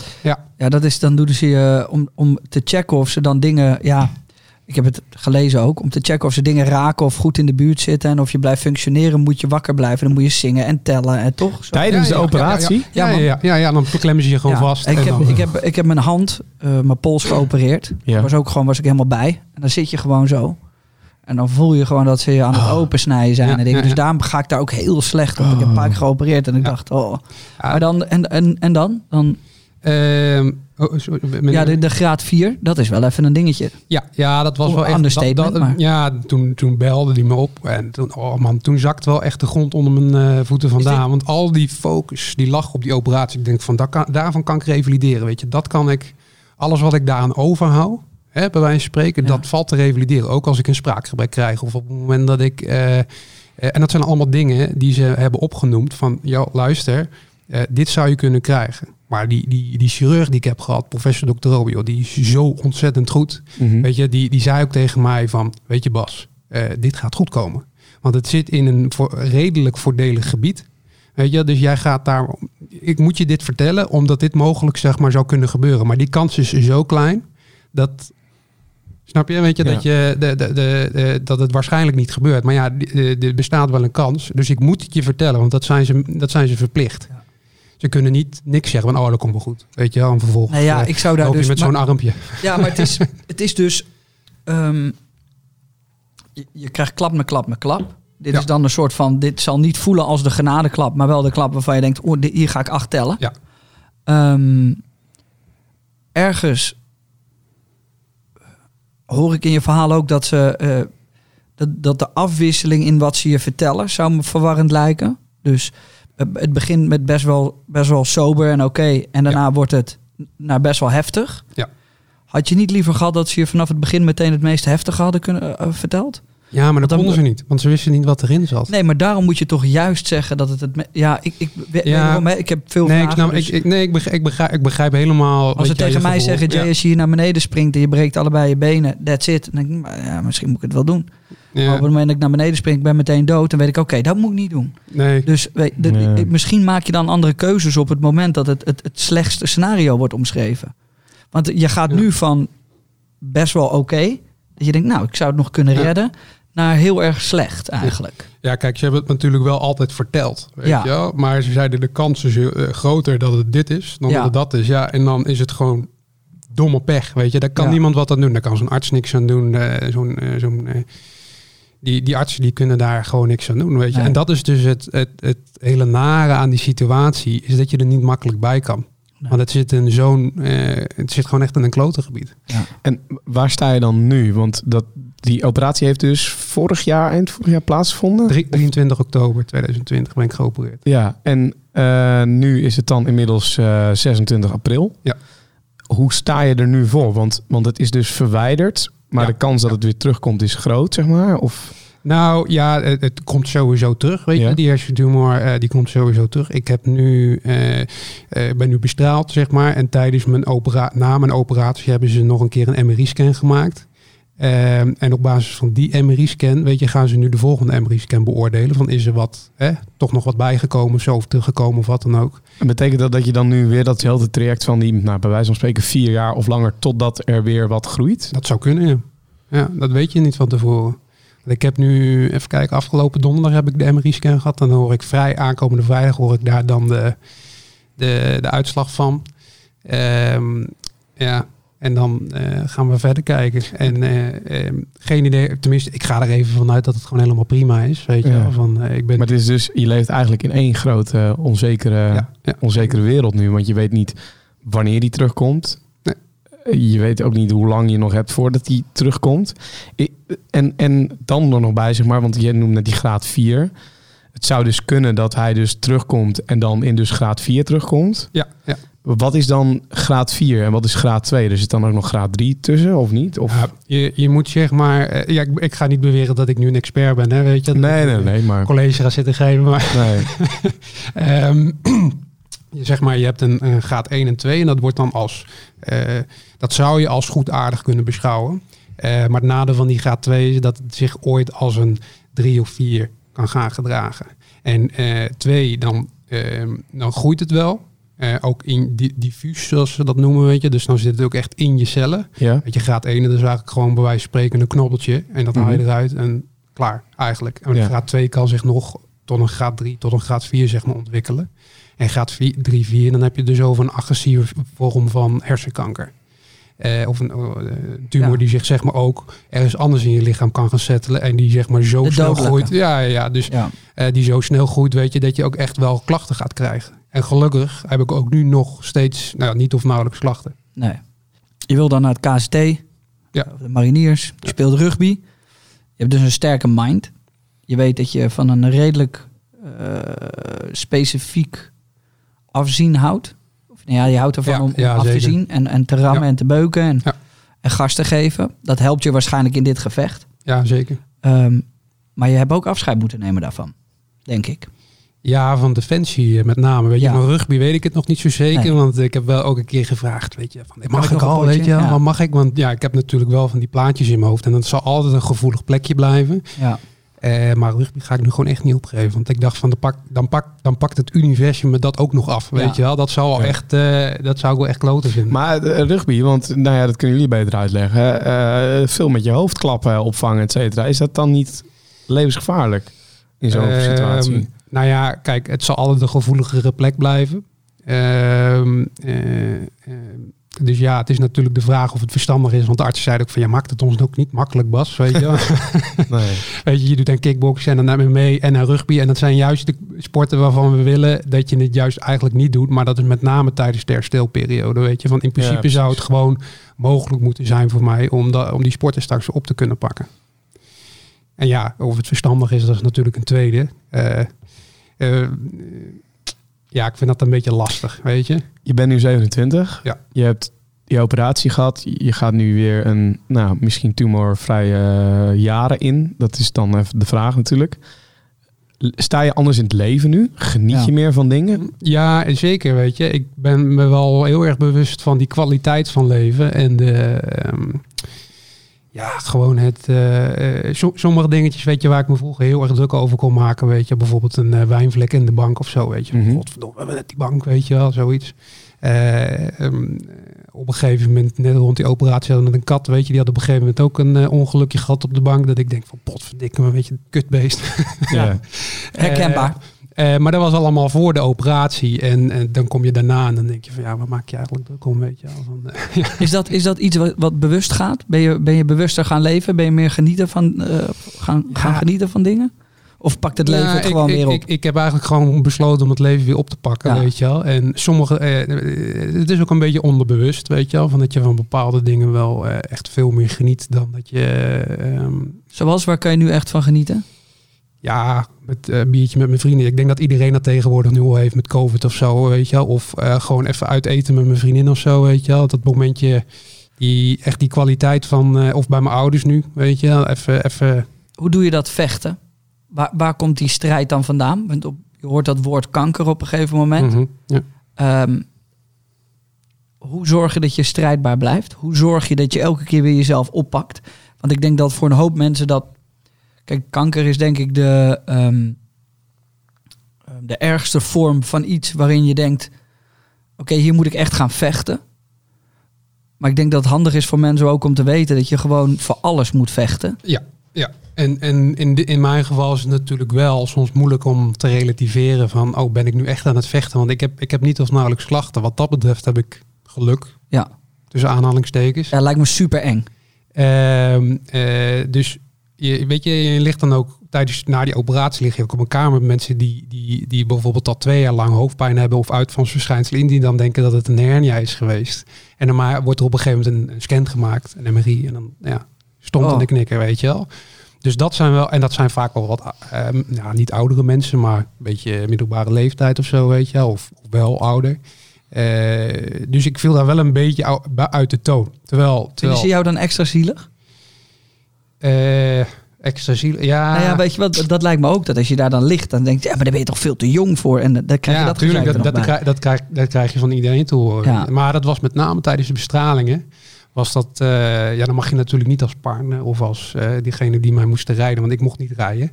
Ja, dat is dan doen ze eh, om, om te checken of ze dan dingen. Ja, ik heb het gelezen ook. Om te checken of ze dingen raken of goed in de buurt zitten. En of je blijft functioneren, moet je wakker blijven. Dan moet je zingen en tellen. En toch? Zo. Tijdens Ja, de ja, operatie? Ja, ja, Ja, ja, ja, ja, ja, dan klemmen ze je gewoon Ja, vast. Ik en heb, dan, ik, heb, ik heb mijn hand, eh, mijn pols geopereerd. Ja. Was ook gewoon was ik helemaal bij. En dan zit je gewoon zo. En dan voel je gewoon dat ze je aan het Oh. opensnijden zijn. En Dus daarom ga ik daar ook heel slecht op. Ik heb een paar keer geopereerd en ik dacht, oh. Maar dan, en, en, en dan? dan Ehm, oh, sorry, ja, de, de graad 4, dat is wel even een dingetje. ja, ja, dat was Oh, wel echt... dat- maar- Ja, toen, toen belde hij me op. En toen, oh man, toen zakte wel echt de grond onder mijn eh, voeten vandaan. Want al die focus, die lag op die operatie. Ik denk van, kan, daarvan kan ik revalideren. Weet je, dat kan ik... Alles wat ik daaraan overhoud, hè, bij wijze van spreken, Ja. dat valt te revalideren. Ook als ik een spraakgebrek krijg. Of op het moment dat ik... eh, eh, en dat zijn allemaal dingen die ze hebben opgenoemd. Van, joh, luister, eh, dit zou je kunnen krijgen. Maar die, die, die chirurg die ik heb gehad, professor Dr. Robio, die is zo ontzettend goed. Mhm. Weet je, die, die zei ook tegen mij van, weet je Bas, eh, dit gaat goed komen. Want het zit in een voor, redelijk voordelig gebied. Weet je, dus jij gaat daar, ik moet je dit vertellen, omdat dit mogelijk zeg maar zou kunnen gebeuren. Maar die kans is zo klein, dat, snap je, weet je, Ja. dat, je de, de, de, dat het waarschijnlijk niet gebeurt. Maar ja, er bestaat wel een kans. Dus ik moet het je vertellen, want dat zijn ze, dat zijn ze verplicht. Ja. Ze kunnen niet niks zeggen van, oh, dat komt wel goed. Weet je wel, en vervolgens Nee, ja, eh, ik zou daar dus... met zo'n armpje. Ja, maar het is, het is dus... ehm, je, je krijgt klap na klap na klap. Dit Ja. is dan een soort van... Dit zal niet voelen als de genadeklap, maar wel de klap waarvan je denkt... Oh, hier ga ik acht tellen. Ja. Ehm, ergens hoor ik in je verhaal ook dat ze... eh, dat, dat de afwisseling in wat ze je vertellen zou me verwarrend lijken. Dus eh, het begint met best wel, best wel sober en oké. en daarna wordt het naar best wel heftig. Ja. Had je niet liever gehad dat ze je vanaf het begin meteen het meest heftige hadden kunnen, eh, verteld? Ja, maar dat dan- konden ze niet, want ze wisten niet wat erin zat. Nee, maar daarom moet je toch juist zeggen dat het het... Ja, ik, ik, Ja. ik heb veel Nee, ik, vragen. snap, dus ik, ik, nee ik, begrijp, ik, begrijp, ik begrijp helemaal. als ze tegen mij gevoel. zeggen, Jay, Ja. als je hier naar beneden springt en je breekt allebei je benen, that's it. Dan denk ik, maar ja, misschien moet ik het wel doen. Ja. Maar op het moment dat ik naar beneden spring, ik ben meteen dood, dan weet ik, oké, dat moet ik niet doen. Nee, Dus weet, de- misschien maak je dan andere keuzes op het moment dat het, het, het slechtste scenario wordt omschreven. Want je gaat Ja. nu van best wel oké, dat je denkt, nou, ik zou het nog kunnen Ja. redden, naar heel erg slecht eigenlijk. ja, kijk, ze hebben het natuurlijk wel altijd verteld. Weet Ja. je wel? Maar ze zeiden de kans is eh, groter dat het dit is dan Ja. dat het dat is. Ja, en dan is het gewoon domme pech. Weet je, daar kan Ja. niemand wat aan doen. Daar kan zo'n arts niks aan doen. eh, zo'n, eh, zo'n, die, die artsen die kunnen daar gewoon niks aan doen. Weet je. Nee. En dat is dus het, het, het hele nare aan die situatie, is dat je er niet makkelijk bij kan. Nee. Want het zit in zo'n, eh, het zit gewoon echt in een klote gebied. En waar sta je dan nu? Want dat, die operatie heeft dus vorig jaar, eind vorig jaar plaatsgevonden. Drie- 23 oktober 2020 ben ik geopereerd. Ja, en eh, nu is het dan inmiddels eh, 26 april. Ja. Hoe sta je er nu voor? Want, want het is dus verwijderd, maar Ja. de kans dat het weer terugkomt is groot, zeg maar. Of, Nou ja, het, het komt sowieso terug. Weet Ja. je, die hersentumor eh, die komt sowieso terug. Ik heb nu, eh, eh, ben nu bestraald, zeg maar. En tijdens mijn opera na mijn operatie hebben ze nog een keer een MRI-scan gemaakt. Ehm, en op basis van die MRI-scan, weet je, gaan ze nu de volgende MRI-scan beoordelen. Van is er wat, hè, toch nog wat bijgekomen, zo, of teruggekomen, of wat dan ook. en betekent dat dat je dan nu weer datzelfde traject van die, nou, bij wijze van spreken, vier jaar of langer, totdat er weer wat groeit? Dat zou kunnen, ja. Ja, dat weet je niet van tevoren. Ik heb nu, even kijken, afgelopen donderdag heb ik de MRI-scan gehad. Dan hoor ik vrij, aankomende vrijdag hoor ik daar dan de, de, de uitslag van. Ehm, ja, en dan eh, gaan we verder kijken. En eh, ehm, geen idee, tenminste, ik ga er even vanuit dat het gewoon helemaal prima is. Weet je, Ja. van, eh, ik ben... Maar het is dus, je leeft eigenlijk in één grote onzekere, ja, ja. onzekere wereld nu. Want je weet niet wanneer die terugkomt. Nee. Je weet ook niet hoe lang je nog hebt voordat die terugkomt. En, en dan er nog bij, zeg maar, want je noemde die graad 4. Het zou dus kunnen dat hij dus terugkomt en dan in dus graad 4 terugkomt. ja, ja. Wat is dan graad 4 en wat is graad 2? Er zit dan ook nog graad 3 tussen, of niet? Of... Ja, je, je moet zeg maar... eh, ja, ik, ik ga niet beweren dat ik nu een expert ben, hè, weet je. nee, nee, nee, maar... College gaat zitten geven, maar... Nee. Je zeg maar, je hebt een, een graad 1 en 2 en dat wordt dan als, eh, dat zou je als goed aardig kunnen beschouwen. Eh, maar het nadeel van die graad 2 is dat het zich ooit als een 3 of 4 kan gaan gedragen. En 2, dan, ehm, dan groeit het wel. Eh, ook in di- diffuus, zoals ze dat noemen, weet je. Dus dan zit het ook echt in je cellen. Ja? Weet je, graad 1, dat is eigenlijk gewoon bij wijze van spreken een knobbeltje. En dat haal je Mhm. eruit en klaar, eigenlijk. En Ja. graad 2 kan zich nog tot een graad 3, tot een graad 4 zeg maar ontwikkelen. En graad 3, 4, dan heb je dus over een agressieve vorm van hersenkanker. Eh, of een eh, tumor Ja. die zich zeg maar ook ergens anders in je lichaam kan gaan settelen. En die zeg maar zo De snel groeit. Ja, ja, ja, dus Ja. eh, die zo snel groeit, weet je, dat je ook echt wel klachten gaat krijgen. En gelukkig heb ik ook nu nog steeds, nou ja, niet of nauwelijks klachten. Nee. Je wil dan naar het KST, Ja. de mariniers, je Ja. speelt rugby. Je hebt dus een sterke mind. Je weet dat je van een redelijk eh, specifiek afzien houdt. Of, nou ja, je houdt ervan Ja, om, af te zien en, en te rammen en te beuken en, en gas te geven. Dat helpt je waarschijnlijk in dit gevecht. Ja, zeker. Ehm, maar je hebt ook afscheid moeten nemen daarvan, denk ik. Ja, van Defensie eh, met name. Weet je, Ja. van rugby weet ik het nog niet zo zeker. Nee. Want ik heb wel ook een keer gevraagd, weet je, van, mag, ik al, weet je, Ja. mag ik? Want ja, ik heb natuurlijk wel van die plaatjes in mijn hoofd. En dat zal altijd een gevoelig plekje blijven. Ja. Eh, maar rugby ga ik nu gewoon echt niet opgeven. Want ik dacht van, de pak, dan, pak, dan pakt het universum me dat ook nog af. Weet Ja. je wel, dat zou wel Ja. echt, eh, dat zou ik wel echt kloten vinden. Maar rugby, want nou ja, dat kunnen jullie beter uitleggen. Veel met je hoofd klappen, opvangen, et cetera. Is dat dan niet levensgevaarlijk in zo'n Ehm, situatie? Nou ja, kijk, het zal altijd een gevoeligere plek blijven. Ehm, dus ja, het is natuurlijk de vraag of het verstandig is. Want de arts zei ook van, ja, maakt het ons ook niet makkelijk, Bas. Weet je. Nee. weet je, je doet aan kickboksen en dan naar mee en naar rugby. En dat zijn juist de sporten waarvan we willen dat je het juist eigenlijk niet doet. Maar dat is met name tijdens de herstelperiode, weet je. Want in principe zou het gewoon mogelijk moeten zijn voor mij om, da- om die sporten straks op te kunnen pakken. En ja, of het verstandig is, dat is natuurlijk een tweede. Eh, eh, ja, ik vind dat een beetje lastig, weet je. Je bent nu 27. Ja. Je hebt je operatie gehad. Je gaat nu weer een, nou, misschien tumorvrije jaren in. Dat is dan even de vraag natuurlijk. Sta je anders in het leven nu? Geniet Ja. je meer van dingen? Ja, zeker, weet je. Ik ben me wel heel erg bewust van die kwaliteit van leven. En de, ehm, ja, gewoon het... eh, eh, som- sommige dingetjes, weet je, waar ik me vroeger heel erg druk over kon maken, weet je. Bijvoorbeeld een eh, wijnvlek in de bank of zo, weet je. Mhm. Godverdomme, we hebben net die bank, weet je wel, zoiets. Eh, ehm, op een gegeven moment, net rond die operatie, hadden we met een kat, weet je. Die had op een gegeven moment ook een ongelukje gehad op de bank. Dat ik denk van, potverdikke me, weet je, kutbeest. Ja. Herkenbaar. Eh, maar dat was allemaal voor de operatie. En, en dan kom je daarna en dan denk je van ja, wat maak je eigenlijk druk om, weet je wel. Van, eh, Is dat, is dat iets wat, wat bewust gaat? Ben je, ben je bewuster gaan leven? Ben je meer genieten van, eh, gaan, gaan genieten van dingen? Of pakt het leven Ja, het gewoon ik, weer op? Ik, ik heb eigenlijk gewoon besloten om het leven weer op te pakken, Ja. weet je wel. En sommige, eh, het is ook een beetje onderbewust, weet je wel. Van dat je van bepaalde dingen wel eh, echt veel meer geniet dan dat je... eh, ehm, Zoals, waar kan je nu echt van genieten? Ja, met eh, een biertje met mijn vrienden. Ik denk dat iedereen dat tegenwoordig nu al heeft met COVID of zo, weet je wel. Of eh, gewoon even uit eten met mijn vriendin of zo, weet je wel. Dat momentje, die, echt die kwaliteit van... eh, of bij mijn ouders nu, weet je wel. Even, even Hoe doe je dat vechten? Waar, waar komt die strijd dan vandaan? Want op, je hoort dat woord kanker op een gegeven moment. mhm, ja. Ehm, hoe zorg je dat je strijdbaar blijft? Hoe zorg je dat je elke keer weer jezelf oppakt? Want ik denk dat voor een hoop mensen dat... Kijk, kanker is denk ik de, ehm, de ergste vorm van iets waarin je denkt... Oké, hier moet ik echt gaan vechten. Maar ik denk dat het handig is voor mensen ook om te weten... dat je gewoon voor alles moet vechten. Ja, ja. En, en in, de, in mijn geval is het natuurlijk wel soms moeilijk om te relativeren van, oh, ben ik nu echt aan het vechten? Want ik heb, ik heb niet of nauwelijks klachten. Wat dat betreft heb ik geluk, Ja, tussen aanhalingstekens. ja lijkt me super eng. Ehm, eh, dus je, weet je, je ligt dan ook tijdens na die operatie lig je ook op een kamer met mensen die, die, die bijvoorbeeld al twee jaar lang hoofdpijn hebben of uitvalsverschijnselen in die dan denken dat het een hernia is geweest. En dan maar wordt er op een gegeven moment een, een scan gemaakt, een MRI en dan ja, stond in Oh. de knikker, weet je wel. Dus dat zijn wel, en dat zijn vaak wel wat, ja, niet oudere mensen, maar een beetje middelbare leeftijd of zo, weet je wel, of, of wel ouder. Eh, dus ik viel daar wel een beetje uit de toon. Terwijl, Vinden terwijl ze jou dan extra zielig? Eh, extra ziel. Ja, Nou ja, weet je wat, dat, lijkt me ook. Dat als je daar dan ligt, dan denk je, ja, maar daar ben je toch veel te jong voor. En dan krijg je ja, dat tuurlijk. Dat, krijg, dat, krijg, dat krijg je van iedereen te horen. Ja. Maar dat was met name tijdens de bestralingen. Was dat, eh, ja, dan mag je natuurlijk niet als partner of als eh, diegene die mij moest rijden, want ik mocht niet rijden.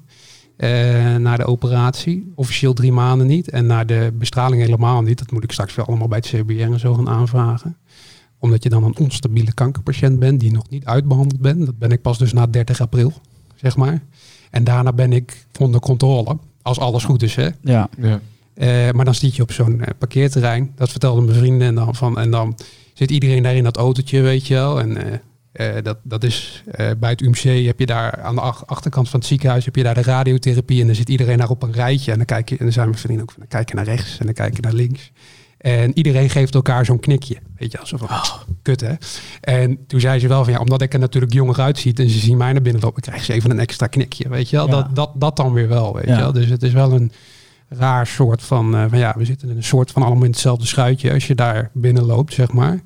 eh na de operatie. Officieel drie maanden niet. En na de bestraling helemaal niet. Dat moet ik straks wel allemaal bij het CBR en zo gaan aanvragen. Omdat je dan een onstabiele kankerpatiënt bent die nog niet uitbehandeld bent. Dat ben ik pas dus na 30 april, zeg maar. En daarna ben ik onder controle. Als alles goed is, hè. Ja. Ja. Eh, maar dan zit je op zo'n eh, parkeerterrein. Dat vertelden mijn vrienden. En dan, van, en dan zit iedereen daar in dat autootje, weet je wel. En eh, eh, dat, dat is eh, bij het UMC heb je daar aan de ach- achterkant van het ziekenhuis heb je daar de radiotherapie. En dan zit iedereen daar op een rijtje. En dan kijk je, en dan zijn mijn vrienden ook van, dan kijk je naar rechts en dan kijk je naar links. En iedereen geeft elkaar zo'n knikje. Weet je, alsof van, kut hè. En toen zei ze wel van, ja, omdat ik er natuurlijk jonger uitziet en ze zien mij naar binnen lopen, krijgen ze even een extra knikje. Weet je wel, Ja. dat, dat, dat dan weer wel, weet Ja. je wel. Dus het is wel een raar soort van, eh, van ja, we zitten in een soort van allemaal in hetzelfde schuitje als je daar binnen loopt, zeg maar.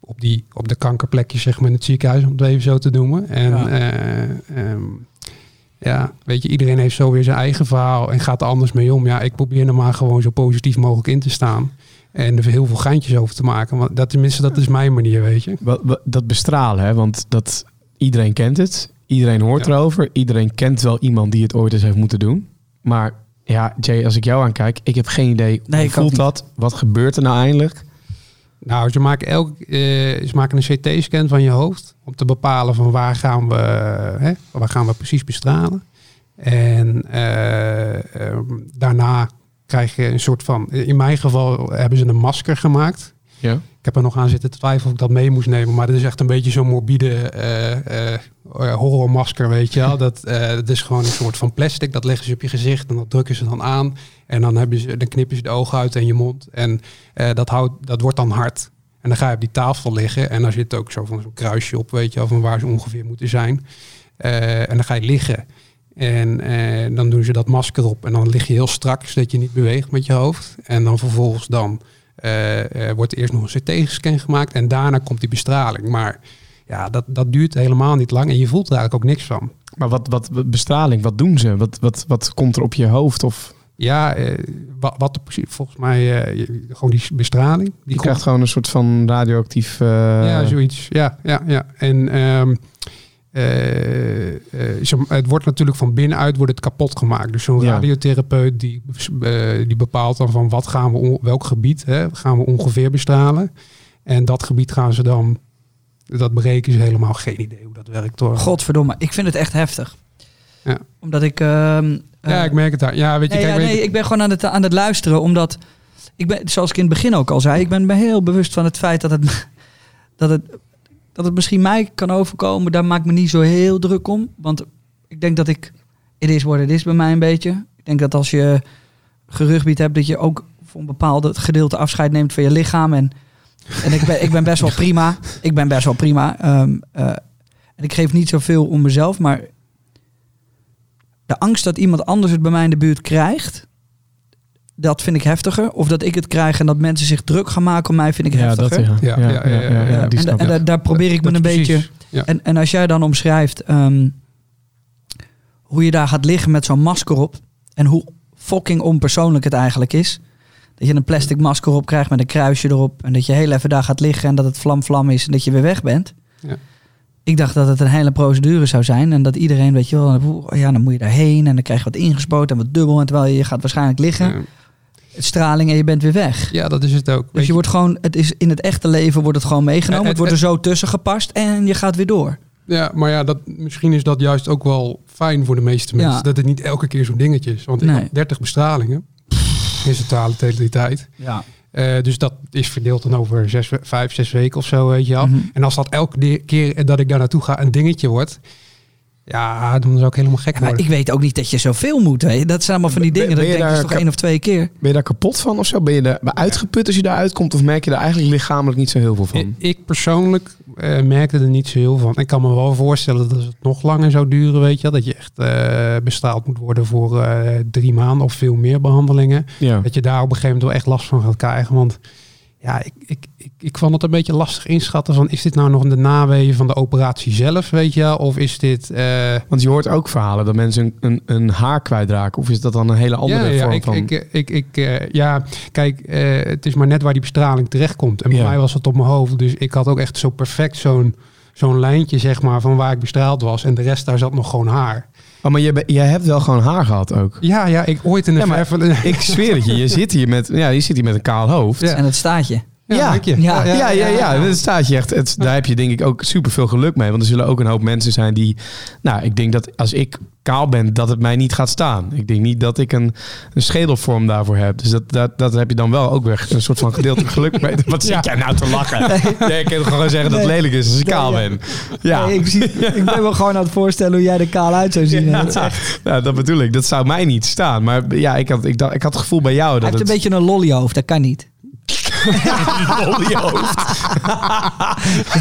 Op, die, op de kankerplekjes, zeg maar, in het ziekenhuis, om het even zo te noemen. En Ja. ja, ja weet je, iedereen heeft zo weer zijn eigen verhaal en gaat er anders mee om. Ja, ik probeer er maar gewoon zo positief mogelijk in te staan. En er heel veel geintjes over te maken. Want dat, tenminste, dat is mijn manier, weet je. Dat bestralen, hè? want dat, iedereen kent het. Iedereen hoort Ja. erover. Iedereen kent wel iemand die het ooit eens heeft moeten doen. Maar ja, Jay, als ik jou aankijk, ik heb geen idee. Nee, hoe voelt dat? Wat gebeurt er nou eindelijk? Nou, ze maken, elk, eh, ze maken een CT-scan van je hoofd om te bepalen van waar gaan we, hè, waar gaan we precies bestralen. En eh, ehm, daarna krijg je een soort van, in mijn geval hebben ze een masker gemaakt. Ja. Ik heb er nog aan zitten twijfelen of ik dat mee moest nemen. Maar dat is echt een beetje zo'n morbide eh, eh, horrormasker, weet je wel. Dat, eh, dat is gewoon een soort van plastic. Dat leggen ze op je gezicht en dat drukken ze dan aan. En dan, hebben ze, dan knippen ze de ogen uit en je mond. En dat, houdt, dat wordt dan hard. En dan ga je op die tafel liggen. En dan zit ook zo van zo'n kruisje op, weet je wel, van waar ze ongeveer moeten zijn. En dan ga je liggen. En eh, dan doen ze dat masker op. En dan lig je heel strak, zodat je niet beweegt met je hoofd. En dan vervolgens dan eh, wordt eerst nog een CT-scan gemaakt en daarna komt die bestraling. Maar ja, dat, dat duurt helemaal niet lang en je voelt er eigenlijk ook niks van. Maar wat, wat, bestraling, wat doen ze? Wat, wat, wat komt er op je hoofd? Of Ja, eh, wat, volgens mij, eh, gewoon die bestraling. Die je komt- krijgt gewoon een soort van radioactief... eh, Ja, zoiets. Ja, ja, ja. En ehm, eh, eh, het wordt natuurlijk van binnenuit wordt het kapot gemaakt. Dus zo'n Ja. radiotherapeut die, eh, die bepaalt dan van wat gaan we, welk gebied hè, gaan we ongeveer bestralen. En dat gebied gaan ze dan, dat berekenen ze helemaal geen idee hoe dat werkt hoor. Godverdomme, ik vind het echt heftig. Ja. Omdat ik... ehm, Ja, ik merk het daar. Ja, weet je, nee, kijk, ja, weet je- nee, ik ben gewoon aan het, aan het luisteren, omdat ik ben, zoals ik in het begin ook al zei, ik ben me heel bewust van het feit dat het, dat het, dat het misschien mij kan overkomen. Daar maak ik me niet zo heel druk om, want ik denk dat ik, het is wat het is bij mij een beetje. Ik denk dat als je gerugbied hebt, dat je ook voor een bepaald gedeelte afscheid neemt van je lichaam. En, en ik, ben, ik ben best wel prima. Ik ben best wel prima. Ehm, eh, en ik geef niet zoveel om mezelf, maar de angst dat iemand anders het bij mij in de buurt krijgt, dat vind ik heftiger. Of dat ik het krijg en dat mensen zich druk gaan maken om mij, vind ik ja, heftiger. ja. Ja, Ja, ja, ja, ja, ja, ja, ja. die en en daar- probeer ik me Dat een beetje. En, en als jij dan omschrijft ehm, hoe je daar gaat liggen met zo'n masker op en hoe fucking onpersoonlijk het eigenlijk is. Dat je een plastic masker op krijgt met een kruisje erop en dat je heel even daar gaat liggen en dat het vlam vlam is en dat je weer weg bent. Ja. Ik dacht dat het een hele procedure zou zijn en dat iedereen, weet je wel, ja, dan moet je daarheen en dan krijg je wat ingespoten en wat dubbel en terwijl je, je gaat waarschijnlijk liggen, Ja. Straling en je bent weer weg. Ja, dat is het ook. Dus Weet je wordt gewoon, het is in het echte leven wordt het gewoon meegenomen. Het wordt er zo tussen gepast en je gaat weer door. Ja, maar ja, dat, misschien is dat juist ook wel fijn voor de meeste mensen. Ja. Dat het niet elke keer zo'n dingetje is. Want ik had 30 bestralingen in totale tijd. Ja. Eh, dus dat is verdeeld dan over zes, vijf, zes weken of zo, weet je wel. Mhm. En als dat elke keer dat ik daar naartoe ga een dingetje wordt... Ja, dan zou ik helemaal gek maar worden. ik weet ook niet dat je zoveel moet. Hè. Dat zijn allemaal van die dingen. ben Dat je denk, is daar toch één of twee keer. Ben je daar kapot van of zo? Ben je er uitgeput als je daar uitkomt? Of merk je daar eigenlijk lichamelijk niet zo heel veel van? Ik, ik persoonlijk eh, merkte er niet zo heel van. Ik kan me wel voorstellen dat het nog langer zou duren, weet je. Dat je echt eh, bestraald moet worden voor eh, drie maanden of veel meer behandelingen. Ja. dat je daar op een gegeven moment wel echt last van gaat krijgen. Want ja, ik, ik, ik, ik vond het een beetje lastig inschatten van... is dit nou nog de naweeën van de operatie zelf, weet je? Of is dit... eh, Want je hoort ook verhalen dat mensen een, een, een haar kwijtraken. Of is dat dan een hele andere ja, ja, vorm ik, van... ik, ik, ik, eh, ja, kijk, eh, het is maar net waar die bestraling terechtkomt. En bij Ja. mij was het op mijn hoofd. Dus ik had ook echt zo perfect zo'n zo'n lijntje, zeg maar, van waar ik bestraald was. En de rest, daar zat nog gewoon haar. Oh, maar je, jij hebt wel gewoon haar gehad ook. Ja, ja, ik ooit in de Ja, maar Ik zweer het je, je zit hier met, ja, je zit hier met een kaal hoofd. Ja. En het staat Ja. Ja. Ja, ja, ja, dat staat je echt. Het, daar heb je denk ik ook super veel geluk mee. Want er zullen ook een hoop mensen zijn die. Nou, ik denk dat als ik kaal ben, dat het mij niet gaat staan. Ik denk niet dat ik een, een schedelvorm daarvoor heb. Dus dat, dat, dat heb je dan wel ook weer een soort van gedeeltelijk geluk mee. Wat zit jij nou te lachen? Nee, ik kan toch gewoon zeggen dat het lelijk is als ik kaal ja. ben. Ja, Nee, ik, zie, ik ben wel gewoon aan het voorstellen hoe jij er kaal uit zou zien. En dat echt- nou, dat bedoel ik. Dat zou mij niet staan. Maar ja, ik had, ik, dacht, ik had het gevoel bij jou hij dat heeft een het... beetje een lollyhoofd, dat kan niet.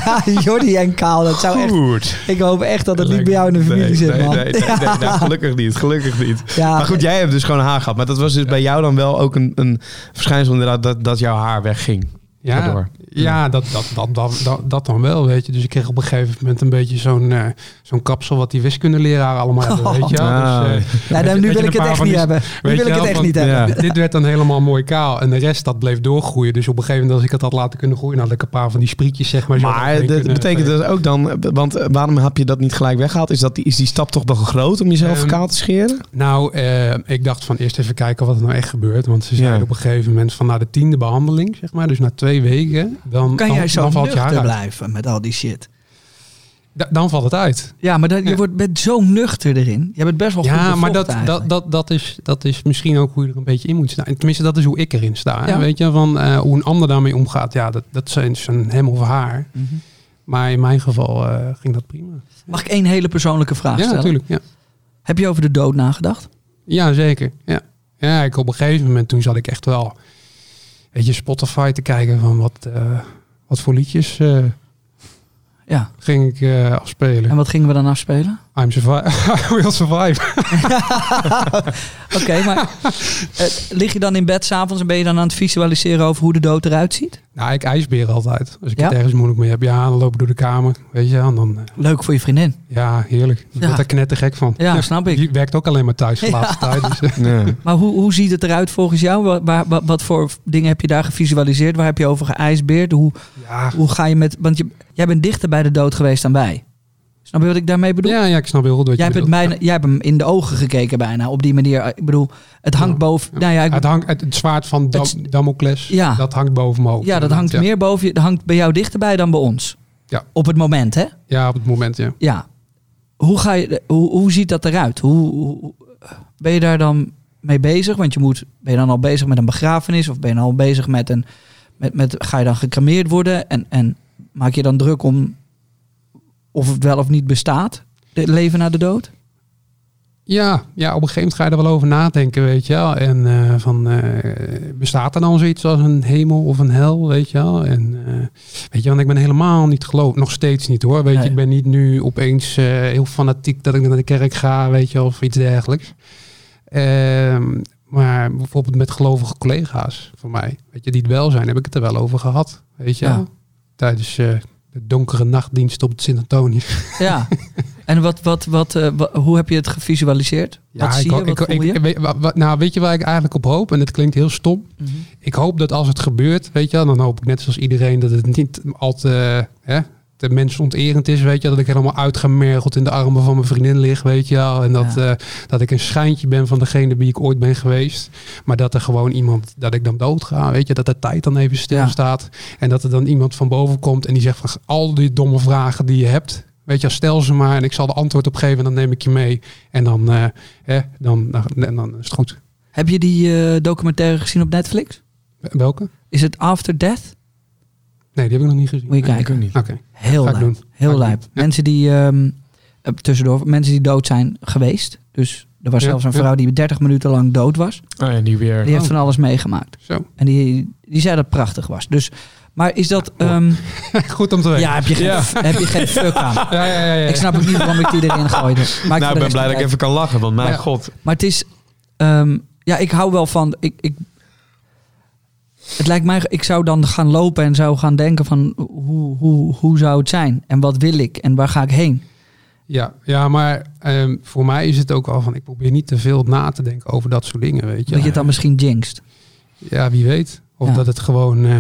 Ja, Jordi en kaal, dat zou echt... Ik hoop echt dat het niet bij jou in de familie nee, zit, nee, man. Nee, nee, nee, nee, gelukkig niet. Gelukkig niet. Ja, maar goed, jij hebt dus gewoon haar gehad. Maar dat was dus bij jou dan wel ook een, een verschijnsel inderdaad dat, dat jouw haar wegging. Ja. Ja dat, dat, dat, dat, dat, dat dan wel, weet je. Dus ik kreeg op een gegeven moment een beetje zo'n eh, zo'n kapsel wat die wiskundeleraar allemaal hebben, weet je wel. Ah. Dus, eh, ja, weet je- nu wil ik het echt niet hebben. Nu wil ik het wel, echt niet hebben. Ja. Dit- werd dan helemaal mooi kaal. En de rest, dat bleef doorgroeien. Dus op een gegeven moment, als ik het had laten kunnen groeien... had ik een paar van die sprietjes, zeg maar. Maar dat betekent dus ook dan, want eh, waarom heb je dat niet gelijk weggehaald? Is, dat die, is die stap toch nog groot om jezelf Ehm, kaal te scheren? Nou, ik dacht van eerst even kijken wat er nou echt gebeurt. Want ze zeiden Ja. op een gegeven moment van na de tiende behandeling, zeg maar. Dus na twee weken, dan, Kan dan, jij zo dan valt je nuchter uit. blijven met al die shit? Da- dan valt het uit. Ja, maar dat, je Ja. wordt, bent zo nuchter erin. Je bent best wel goed Ja, maar dat, dat, eigenlijk. dat, dat, is, dat is misschien ook hoe je er een beetje in moet staan. Tenminste, dat is hoe ik erin sta. Ja. Weet je, van eh, hoe een ander daarmee omgaat. Ja, dat, dat zijn zijn hem of haar. Mhm. Maar in mijn geval eh, ging dat prima. Mag ik één hele persoonlijke vraag Ja, stellen? natuurlijk. Ja. Heb je over de dood nagedacht? ja, zeker. Ja. ja, ik op een gegeven moment toen zat ik echt wel... Weet je, Spotify te kijken van wat, eh, wat voor liedjes eh, Ja. ging ik eh, afspelen. En wat gingen we dan afspelen? I'm survive. I will survive. Oké, maar eh, lig je dan in bed s'avonds en ben je dan aan het visualiseren over hoe de dood eruit ziet? nou, ik ijsbeer altijd. Als ik Ja? het ergens moeilijk mee heb. Ja, dan loop ik door de kamer. Weet je, en dan... eh, Leuk voor je vriendin. ja, heerlijk. Ik Ja. word daar knettergek van. Ja, snap ik. Die werkt ook alleen maar thuis de Ja. laatste tijd. Dus, eh, Ja. Maar hoe, hoe ziet het eruit volgens jou? Wat, waar- wat, wat voor dingen heb je daar gevisualiseerd? Waar heb je over geijsbeerd? Hoe, ja, hoe ga je met... Want je, jij bent dichter bij de dood geweest dan wij. Snap je wat ik daarmee bedoel? ja, ja, ik snap heel goed wat Jij je hebt, bijna, jij hebt hem in de ogen gekeken bijna, op die manier. Ik bedoel, het hangt boven... Ja. Nou ja, ik- Het, hangt, het, het zwaard van Dam, Het- Damocles, Ja. dat hangt boven mijn hoofd. ja, dat hangt meer boven je. Dat hangt bij jou dichterbij dan bij ons. Ja. Op het moment, hè? Ja, op het moment, ja. Ja. Hoe, ga je, hoe, hoe ziet dat eruit? Hoe, hoe- ben je daar dan mee bezig? Want je moet, ben je dan al bezig met een begrafenis? Of ben je dan al bezig met een... Met, met, ga je dan gecremeerd worden? En, en maak je dan druk om of het wel of niet bestaat? Het leven na de dood? Ja, ja, op een gegeven moment ga je er wel over nadenken, weet je wel. En eh, van, eh, bestaat er dan zoiets als een hemel of een hel, weet je wel? En eh, weet je, want ik ben helemaal niet geloof, nog steeds niet hoor. Weet Nee. je, ik ben niet nu opeens heel fanatiek dat ik naar de kerk ga, weet je wel, of iets dergelijks. Ehm, maar bijvoorbeeld met gelovige collega's van mij, weet je, die het wel zijn, heb ik het er wel over gehad, weet je Ja. Tijdens de donkere nachtdienst op het Sint-Antonius. Ja. en wat, wat, wat, eh, hoe heb je het gevisualiseerd? wat zie je? hoop- Wat ik, voel je? ik- weet- nou, weet je waar ik eigenlijk op hoop? En het klinkt heel stom. Mhm. Ik hoop dat als het gebeurt, weet je dan hoop ik net zoals iedereen dat het niet al te, hè, te mensonterend is, weet je, dat ik helemaal uitgemergeld in de armen van mijn vriendin lig, weet je wel, en dat, Ja. eh, dat ik een schijntje ben van degene wie ik ooit ben geweest, maar dat er gewoon iemand, dat ik dan doodga, weet je, dat de tijd dan even stilstaat en dat er dan iemand van boven komt en die zegt van al die domme vragen die je hebt, weet je, stel ze maar en ik zal de antwoord op geven en dan neem ik je mee en dan, eh, dan, dan, dan is het goed. Heb je die eh, documentaire gezien op Netflix? Welke? Is het After Death? Nee, die heb ik nog niet gezien. Moet je Nee. kijken. Heel Ga lijp. doen. Heel lijp. Ja. Mensen die, ehm, eh, tussendoor, mensen die dood zijn geweest. Dus er was Ja, zelfs een ja. vrouw die 30 minuten lang dood was. Oh ja, die weer. Die heeft van alles meegemaakt. Zo. En die, die zei dat het prachtig was. Dus, maar is dat... Ja, ehm, Goed om te weten. ja, heb je, geen, Ja. heb je geen fuck aan. ja, ja, ja, ja. Ik snap ook niet waarom ik die erin gooide. Maar ik nou, ik ben blij dat ik even kan lachen, want mijn Ja. god. Maar het is... ehm, ja, ik hou wel van... Ik, ik, het lijkt mij... Ik zou dan gaan lopen en zou gaan denken van... Hoe, hoe, hoe zou het zijn? En wat wil ik? En waar ga ik heen? Ja, ja maar ehm, voor mij is het ook al van... Ik probeer niet te veel na te denken over dat soort dingen, weet je. Dat je het dan misschien jinxt. Ja, wie weet. Of Ja. dat het gewoon... eh,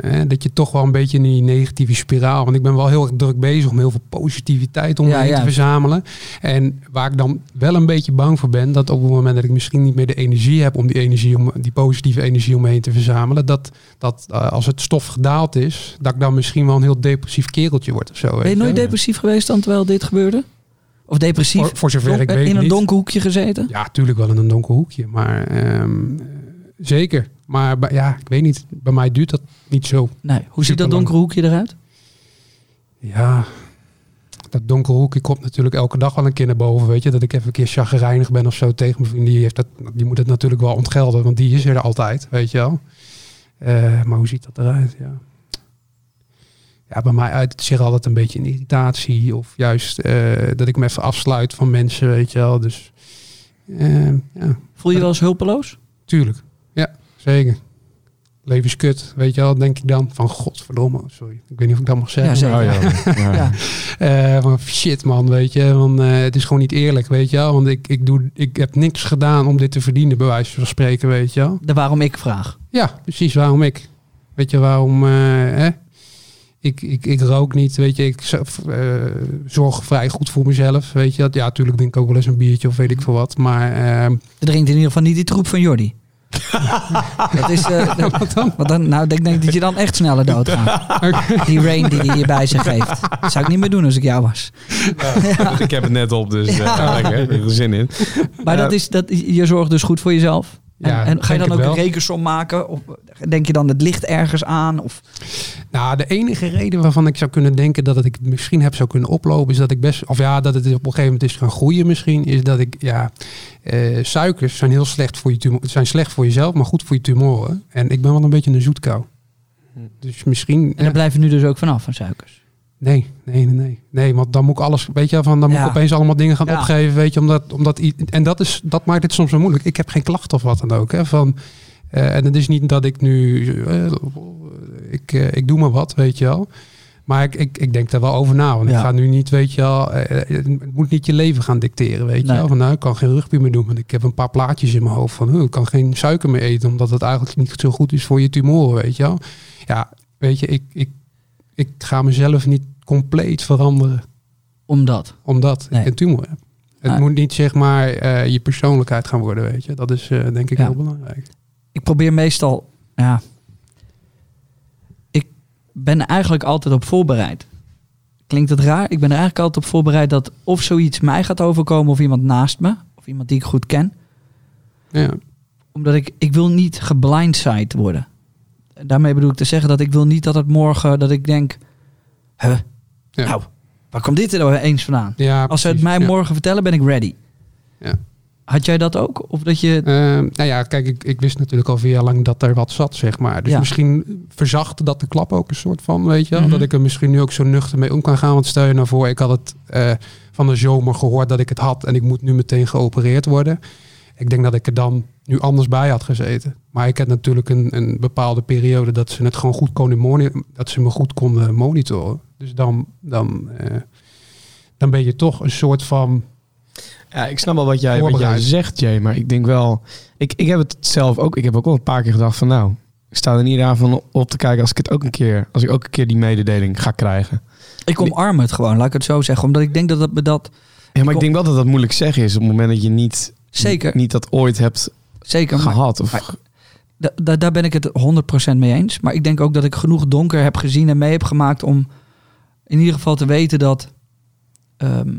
hè, dat je toch wel een beetje in die negatieve spiraal... Want ik ben wel heel erg druk bezig om heel veel positiviteit om me Ja, heen ja. te verzamelen. En waar ik dan wel een beetje bang voor ben... dat op het moment dat ik misschien niet meer de energie heb... om die, energie, om, die positieve energie om me heen te verzamelen... dat, dat eh, als het stof gedaald is... dat ik dan misschien wel een heel depressief kereltje word of zo. Ben je nooit depressief geweest dan terwijl dit gebeurde? Of depressief? Voor, voor zover ik weet in een donker hoekje gezeten? Ja, tuurlijk wel in een donker hoekje. Maar eh, zeker. Maar bij- ja, ik weet niet. Bij mij duurt dat niet zo. Nee. Hoe ziet dat donkere hoekje eruit? Ja, dat donkere hoekje komt natuurlijk elke dag wel een keer naar boven. Weet je, dat ik even een keer chagrijnig ben of zo tegen mijn vriend. Die, heeft dat, die moet het natuurlijk wel ontgelden, want die is er altijd, weet je wel. Eh, maar hoe ziet dat eruit? Ja. ja, bij mij uit het zich altijd een beetje in irritatie. Of juist eh, dat ik me even afsluit van mensen, weet je wel. Dus eh, ja, Voel je je wel eens hulpeloos? Tuurlijk. Zeker. Leven is kut, weet je wel, denk ik dan. Van godverdomme, sorry. Ik weet niet of ik dat mag zeggen. Ja, zeker. Ja. Ja. Ja. Eh, van shit man, weet je. Want, eh, het is gewoon niet eerlijk, weet je wel. Want ik, ik, doe, ik heb niks gedaan om dit te verdienen, bij wijze van spreken, weet je wel. De waarom ik vraag. Ja, precies waarom ik. Weet je waarom... eh, hè? Ik, ik, ik rook niet, weet je. Ik zorg vrij goed voor mezelf, weet je. Ja, natuurlijk drink ik ook wel eens een biertje of weet ik veel wat. Maar Je drinkt in ieder geval niet die troep van Jordi. Dat is, eh, wat dan? wat dan? Nou, ik denk dat je dan echt sneller doodgaat. Die rain die hij je bij zich geeft. Dat zou ik niet meer doen als ik jou was. Ik heb het net op, dus eh, lekker. Ik heb er zin in. Maar dat is, dat, je zorgt dus goed voor jezelf. En, Ja, en ga je dan ook een rekensom maken? Of denk je dan het licht ergens aan? Of, Nou, de enige reden waarvan ik zou kunnen denken dat het ik misschien heb zou kunnen oplopen, is dat ik best, of ja, dat het op een gegeven moment is gaan groeien misschien, is dat ik, ja, eh, suikers zijn heel slecht voor je tumor, zijn slecht voor jezelf, maar goed voor je tumoren. En ik ben wel een beetje een zoetkou. Dus misschien, en daar blijf je nu dus ook vanaf van suikers. Nee, nee, nee, nee. Nee, want dan moet ik alles, weet je, van dan moet Ja. ik opeens allemaal dingen gaan Ja. opgeven, weet je, omdat, omdat en dat is, dat maakt het soms zo moeilijk. Ik heb geen klachten of wat dan ook, hè, van, eh, en het is niet dat ik nu, eh, ik, eh, ik doe maar wat, weet je wel. Maar ik, ik, ik denk daar wel over na, want Ja. ik ga nu niet, weet je wel, eh, eh, het moet niet je leven gaan dicteren, weet je wel. Van nou, ik kan geen rugby meer doen, want ik heb een paar plaatjes in mijn hoofd van, huh, ik kan geen suiker meer eten, omdat het eigenlijk niet zo goed is voor je tumoren, weet je wel. Ja, weet je, ik, ik, ik ga mezelf niet compleet veranderen Omdat. omdat Nee. ik een tumor heb. Het moet niet zeg maar eh, je persoonlijkheid gaan worden, weet je. Dat is eh, denk ik Ja. heel belangrijk. Ik probeer meestal, ja. Ik ben eigenlijk altijd op voorbereid. Klinkt het raar? Ik ben er eigenlijk altijd op voorbereid dat of zoiets mij gaat overkomen of iemand naast me. Of iemand die ik goed ken. Ja. Omdat ik, ik wil niet geblindsided worden. Daarmee bedoel ik te zeggen dat ik wil niet dat het morgen, dat ik denk... Huh? Ja. Nou, waar komt dit er nou eens vandaan? Ja, Als ze het mij morgen vertellen, ben ik ready. Ja. Had jij dat ook? Of dat je... Ehm, nou ja, kijk, ik, ik wist natuurlijk al vier jaar lang dat er wat zat, zeg maar. Dus Ja. misschien verzacht dat de klap ook een soort van, weet je. Mhm. Dat ik er misschien nu ook zo nuchter mee om kan gaan. Want stel je nou voor, ik had het eh, van de zomer gehoord dat ik het had en ik moet nu meteen geopereerd worden. Ik denk dat ik er dan nu anders bij had gezeten. Maar ik had natuurlijk een, een bepaalde periode dat ze het gewoon goed konden monitoren. Dat ze me goed konden monitoren. Dus dan, dan, eh, dan ben je toch een soort van. Ja, ik snap wel wat jij, wat jij zegt, Jay. Maar ik denk wel... Ik, ik heb het zelf ook... Ik heb ook al een paar keer gedacht van... Nou, ik sta er niet aan van op te kijken als ik het ook een keer... Als ik ook een keer die mededeling ga krijgen. Ik omarm het gewoon, laat ik het zo zeggen. Omdat ik denk dat me dat... Ja, maar Ik ik denk wel dat dat moeilijk zeggen is... op het moment dat je niet... Zeker, Niet dat ooit hebt zeker. maar- gehad. Of, maar- Da- da- daar ben ik het 100% mee eens. Maar ik denk ook dat ik genoeg donker heb gezien en mee heb gemaakt om in ieder geval te weten dat, ehm,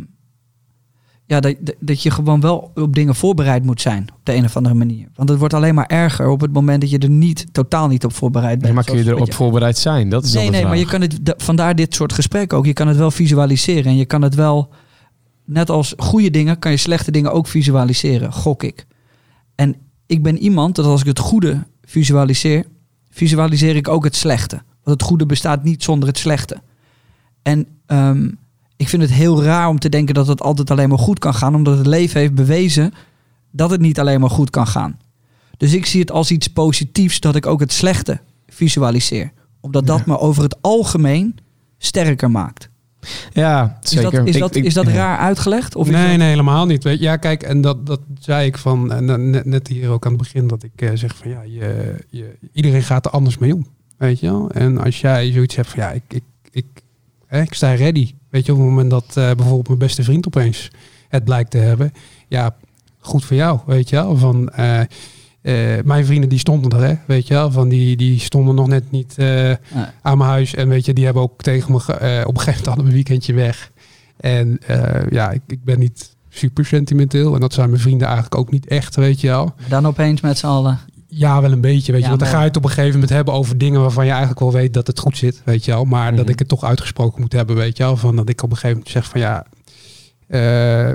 ja, dat, dat- je gewoon wel op dingen voorbereid moet zijn op de een of andere manier. Want het wordt alleen maar erger op het moment dat je er niet, totaal niet op voorbereid bent. nee, maar kun je erop wat voorbereid zijn? Dat is Nee, nee, maar je kan het, da- vandaar dit soort gesprekken ook. Je kan het wel visualiseren en je kan het wel, net als goede dingen, kan je slechte dingen ook visualiseren, gok ik. En ik ben iemand dat als ik het goede visualiseer, visualiseer ik ook het slechte. Want het goede bestaat niet zonder het slechte. En ehm, ik vind het heel raar om te denken dat het altijd alleen maar goed kan gaan, omdat het leven heeft bewezen dat het niet alleen maar goed kan gaan. Dus ik zie het als iets positiefs dat ik ook het slechte visualiseer. Omdat dat Ja. me over het algemeen sterker maakt. Ja, Is zeker. dat, is Ik- dat, ik- is dat ja. raar uitgelegd? Of nee, dat- nee, helemaal niet. Weet ja, kijk, en dat, dat zei ik van dan net, net hier ook aan het begin dat ik eh, zeg van ja, je, je, iedereen gaat er anders mee om. Weet je wel? En als jij zoiets hebt van ja, ik, ik, ik, hè, ik sta ready. Weet je, op het moment dat eh, bijvoorbeeld mijn beste vriend opeens het blijkt te hebben, ja, goed voor jou, weet je wel. Van, eh, eh, mijn vrienden die stonden er, hè, weet je wel. Van die, die stonden nog net niet Nee. aan mijn huis. En weet je, die hebben ook tegen me, op een gegeven moment hadden we een weekendje weg. En ja, ik, ik ben niet super sentimenteel. En dat zijn mijn vrienden eigenlijk ook niet echt, weet je wel. Dan opeens met z'n allen. Ja, wel een beetje, weet je. Want dan ga je het op een gegeven moment hebben over dingen waarvan je eigenlijk wel weet dat het goed zit, weet je wel. Maar dat Mhm. ik het toch uitgesproken moet hebben, weet je wel. Van dat ik op een gegeven moment zeg van ja, eh,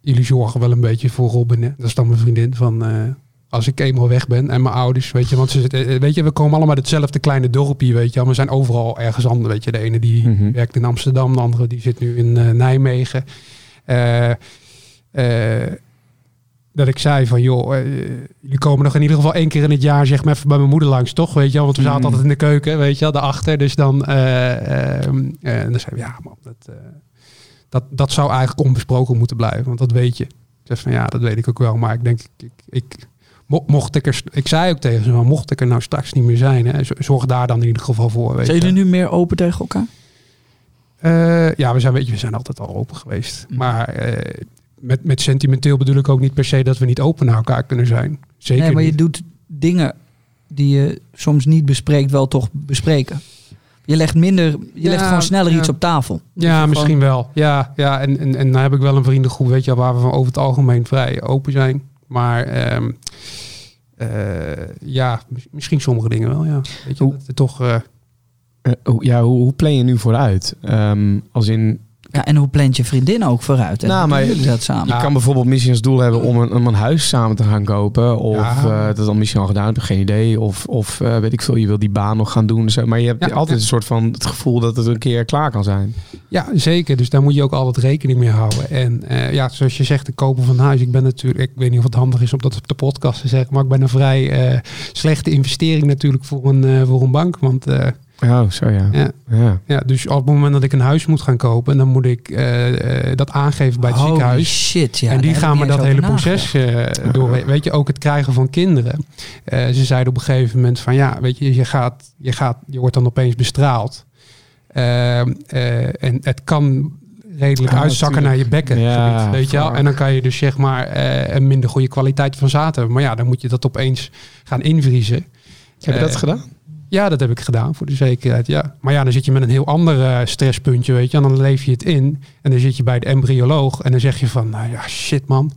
jullie zorgen wel een beetje voor Robin. Hè? Dat is dan mijn vriendin van eh, als ik eenmaal weg ben en mijn ouders, weet je. Want ze, zitten- eh, weet je, we komen allemaal uit hetzelfde kleine dorpje, weet je wel. We zijn overal ergens anders, weet je. De ene die Mhm. werkt in Amsterdam, de andere die zit nu in Nijmegen. Eh, dat ik zei van, joh, eh, jullie komen nog in ieder geval één keer in het jaar, zeg maar even bij mijn moeder langs, toch? Weet je wel, want we zaten Mm. altijd in de keuken, weet je wel, daarachter. Dus dan, en dan zei we, ja man, dat, dat, dat zou eigenlijk onbesproken moeten blijven, want dat weet je. Ik zeg van, ja, dat weet ik ook wel, maar ik denk, ik, ik, mo- mocht ik er, ik zei ook tegen ze, van, mocht ik er nou straks niet meer zijn, hè, zorg daar dan in ieder geval voor, weet Zijn jullie nu meer open tegen elkaar? Ja, we zijn, weet je, we zijn altijd al open geweest. Mm. Maar met, met sentimenteel bedoel ik ook niet per se dat we niet open naar elkaar kunnen zijn. Zeker nee, maar je doet dingen die je soms niet bespreekt, wel toch bespreken. Je legt minder, je Ja, legt gewoon sneller ja. iets op tafel. Ja, gewoon- misschien wel. Ja, ja en, en, en dan heb ik wel een vriendengroep, weet je, waar we van over het algemeen vrij open zijn. Maar ehm, eh, ja, mis- misschien sommige dingen wel, ja. Weet je, Hoe- dat toch... hoe- ja, hoe, hoe plan je nu vooruit? Ehm, als in, Ja, en hoe plant je vriendin ook vooruit? En Nou, maar jullie dat samen? Je kan bijvoorbeeld misschien als doel hebben om een, om een huis samen te gaan kopen. Of Ja. eh, dat dan misschien al gedaan, heb geen idee. Of, of eh, weet ik veel, je wil die baan nog gaan doen. Zo. Maar je hebt Ja, altijd ja. een soort van het gevoel dat het een keer klaar kan zijn. Ja, zeker. Dus daar moet je ook altijd rekening mee houden. En eh, ja, zoals je zegt, de kopen van huis. Ik ben natuurlijk, ik weet niet of het handig is om dat op de podcast te zeggen, maar ik ben een vrij eh, slechte investering natuurlijk voor een, eh, voor een bank. Want eh, Oh, zo ja. ja, ja. ja, dus op het moment dat ik een huis moet gaan kopen, dan moet ik eh, eh, dat aangeven bij het Holy ziekenhuis. shit, ja. en die gaan me niet dat hele proces eh, door. We- Weet je, ook het krijgen van kinderen. Eh, ze zeiden op een gegeven moment van ja, weet je, je gaat, je gaat, je wordt dan opeens bestraald. Ehm, eh, en het kan redelijk Ah, uitzakken naar je bekken. Ja, weet je wel? En dan kan je dus zeg maar eh, een minder goede kwaliteit van zaad hebben. Maar ja, dan moet je dat opeens gaan invriezen. Heb je dat gedaan? Ja, dat heb ik gedaan voor de zekerheid. Ja. Maar ja, dan zit je met een heel ander eh, stresspuntje, weet je. En dan leef je het in. En dan zit je bij de embryoloog. En dan zeg je van, nou ja, shit man.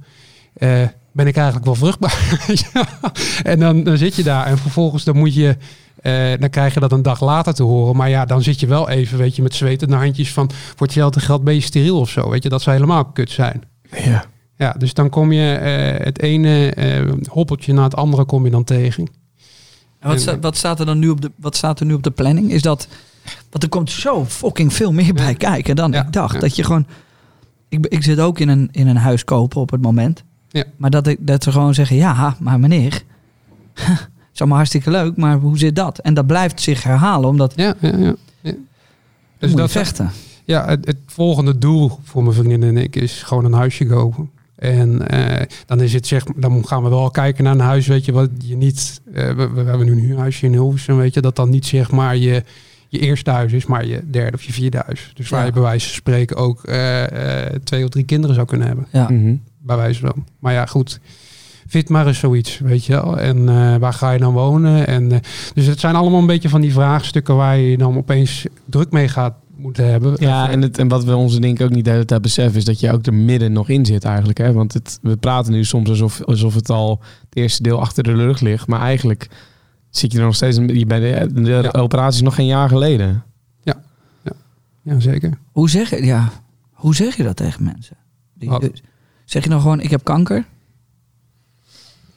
Eh, ben ik eigenlijk wel vruchtbaar? Ja. En dan, dan zit je daar. En vervolgens dan moet je... eh, dan krijg je dat een dag later te horen. Maar ja, dan zit je wel even, weet je, met zwetende handjes van... Voor hetzelfde geld ben je steriel of zo. Weet je, dat zou helemaal kut zijn. Ja. Ja, dus dan kom je het ene hoppeltje na het andere kom je dan tegen. En Wat, sta- wat, staat er dan nu op de, wat staat er nu op de planning? Is dat. Want er komt zo fucking veel meer bij kijken dan ik dacht. Dat je gewoon. Ik, ik zit ook in een, in een huis kopen op het moment. Ja. Maar dat, ik, dat ze gewoon zeggen: ja, maar meneer. is allemaal hartstikke leuk, maar hoe zit dat? En dat blijft zich herhalen, omdat. Ja, ja, ja. ja. Dus dat, vechten. Ja, het, het volgende doel voor mijn vriendin en ik is gewoon een huisje kopen. En eh, dan is het zeg, dan gaan we wel kijken naar een huis, weet je, wat je niet. eh, we, we hebben nu een huurhuisje in Hilversum, weet je, dat dan niet zeg maar je, je eerste huis is, maar je derde of je vierde huis. Dus waar Ja. je bij wijze van spreken ook eh, eh, twee of drie kinderen zou kunnen hebben, Ja. Mhm. bij wijze van. Maar ja, goed. Vind maar eens zoiets, weet je wel. En eh, waar ga je dan wonen? En, dus het zijn allemaal een beetje van die vraagstukken waar je dan opeens druk mee gaat moeten hebben. Ja, en, het, en wat we onze denk ik ook niet de hele tijd beseffen... is dat je ook er midden nog in zit eigenlijk. Hè? Want het, we praten nu soms alsof, alsof het al het eerste deel achter de rug ligt. Maar eigenlijk zit je er nog steeds... Je bent, de Ja. operatie is nog geen jaar geleden. Ja, zeker. Hoe, zeg je, ja, hoe zeg je dat tegen mensen? Die, zeg je dan gewoon: ik heb kanker?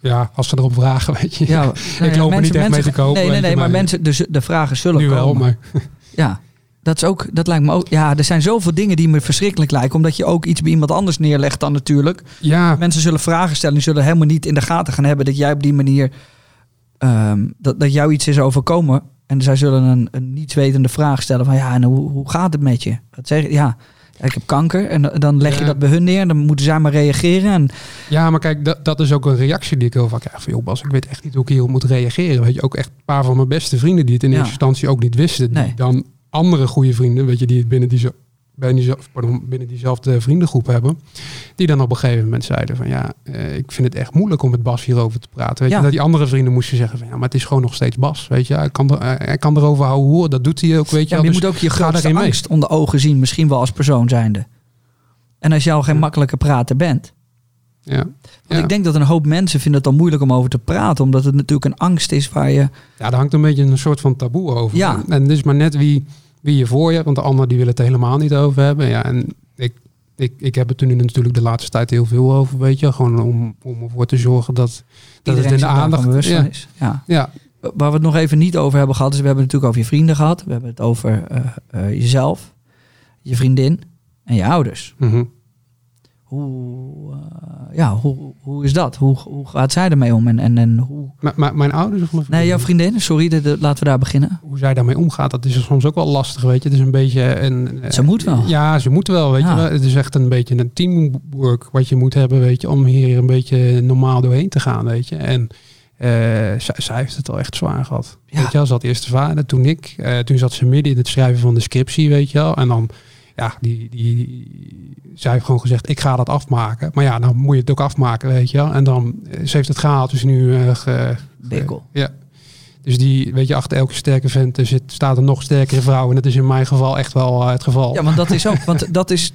Ja, als ze erop vragen, weet je. Ja, nou ja, loop er niet echt mee te koop, Nee, nee, nee, maar maar- mensen, dus de vragen zullen nu wel, komen. maar Ja, dat, is ook, dat lijkt me ook. Ja, er zijn zoveel dingen die me verschrikkelijk lijken. Omdat je ook iets bij iemand anders neerlegt dan natuurlijk. ja, Mensen zullen vragen stellen. Die zullen helemaal niet in de gaten gaan hebben dat jij op die manier. ehm, dat, dat jou iets is overkomen. En zij zullen een, een nietswetende vraag stellen: van ja, en hoe, hoe gaat het met je? Wat zeg? Ja, ik heb kanker. En dan leg je Ja. dat bij hun neer. Dan moeten zij maar reageren. En ja, maar kijk, dat, dat is ook een reactie die ik heel vaak krijg. Van, joh Bas, ik weet echt niet hoe ik hierop moet reageren. Weet je, ook echt een paar van mijn beste vrienden die het in Ja. eerste instantie ook niet wisten. Die Nee. dan andere goede vrienden, weet je, die het binnen, die, binnen, die, pardon, binnen diezelfde vriendengroep hebben. Die dan op een gegeven moment zeiden van, ja, eh, ik vind het echt moeilijk om met Bas hierover te praten. Weet Ja. je, dat die andere vrienden moesten zeggen van, ja, maar het is gewoon nog steeds Bas. Weet je, hij kan, er, hij hij kan erover houden horen. Dat doet hij ook, weet je. ja, je Dus moet ook je grootste mee. angst onder ogen zien. Misschien wel als persoon zijnde. En als al geen Ja. makkelijke prater bent. Ja. Want Ja. ik denk dat een hoop mensen vinden het dan moeilijk om over te praten. Omdat het natuurlijk een angst is waar je... Ja, daar hangt een beetje een soort van taboe over. Ja. En het is maar net wie, wie je voor je hebt, want de anderen die willen het helemaal niet over hebben. Ja, en ik, ik, ik heb het er nu natuurlijk de laatste tijd heel veel over, weet je. Gewoon om, om ervoor te zorgen dat, dat het in de aandacht bewust ja, is. Ja. ja, Waar we het nog even niet over hebben gehad, is we hebben het natuurlijk over je vrienden gehad. We hebben het over eh, eh, jezelf, je vriendin en je ouders. mhm. Hoe, eh, ja, hoe, hoe is dat? Hoe, hoe gaat zij ermee om? En, en, en hoe... Maar, maar mijn ouders of mijn Nee, jouw vriendin? vriendin, sorry, de, de- laten we daar beginnen. hoe zij daarmee omgaat, dat is soms ook wel lastig, weet je. Het is een beetje een... eh, Ze moet wel. Ja, ze moet wel, weet Ja. je. Het is echt een beetje een teamwork wat je moet hebben, weet je, om hier een beetje normaal doorheen te gaan, weet je. En eh, zij, zij heeft het al echt zwaar gehad. Ja. Weet je wel, ze had eerst de vader, toen ik. Toen zat ze midden in het schrijven van de scriptie, weet je wel. En dan, ja, die, die, zij heeft gewoon gezegd, ik ga dat afmaken. Maar ja, dan moet je het ook afmaken, weet je wel. En dan, eh, ze heeft het gehaald, dus nu... ge- Bikkel. ja. Dus die, weet je, achter elke sterke vent er zit, staat een nog sterkere vrouw. En dat is in mijn geval echt wel eh, het geval. Ja, want dat is ook, want dat is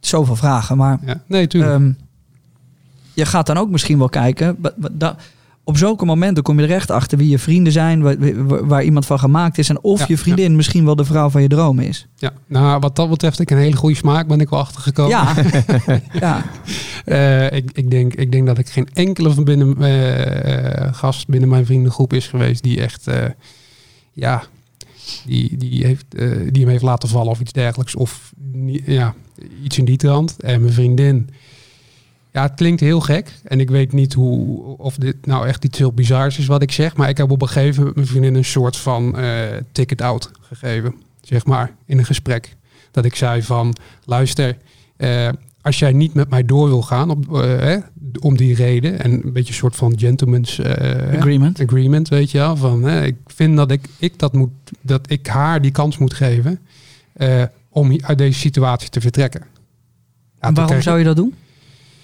zoveel vragen, maar Ja. Nee, tuurlijk. Ehm, je gaat dan ook misschien wel kijken. da- op zulke momenten kom je er echt achter wie je vrienden zijn, waar, iemand van gemaakt is. En of Ja, je vriendin misschien wel de vrouw van je droom is. Ja, nou, wat dat betreft, ik een hele goede smaak ben ik wel achtergekomen. Ja, ja. Eh, ik, ik, denk, ik denk dat ik geen enkele van binnen eh, gast binnen mijn vriendengroep is geweest die echt, ja, die, die, heeft, die hem heeft laten vallen of iets dergelijks. Of ja, iets in die trant. En mijn vriendin, ja, het klinkt heel gek. En ik weet niet hoe, of dit nou echt iets heel bizars is wat ik zeg. Maar ik heb op een gegeven moment mijn vriendin een soort van eh, ticket out gegeven. Zeg maar, in een gesprek. Dat ik zei van, luister, eh, als jij niet met mij door wil gaan op, eh, om die reden. En een beetje een soort van gentleman's Agreement. agreement, weet je wel. Van, ik vind dat ik, ik dat moet, dat ik haar die kans moet geven om uit deze situatie te vertrekken. Ja, En waarom kreeg- zou je dat doen?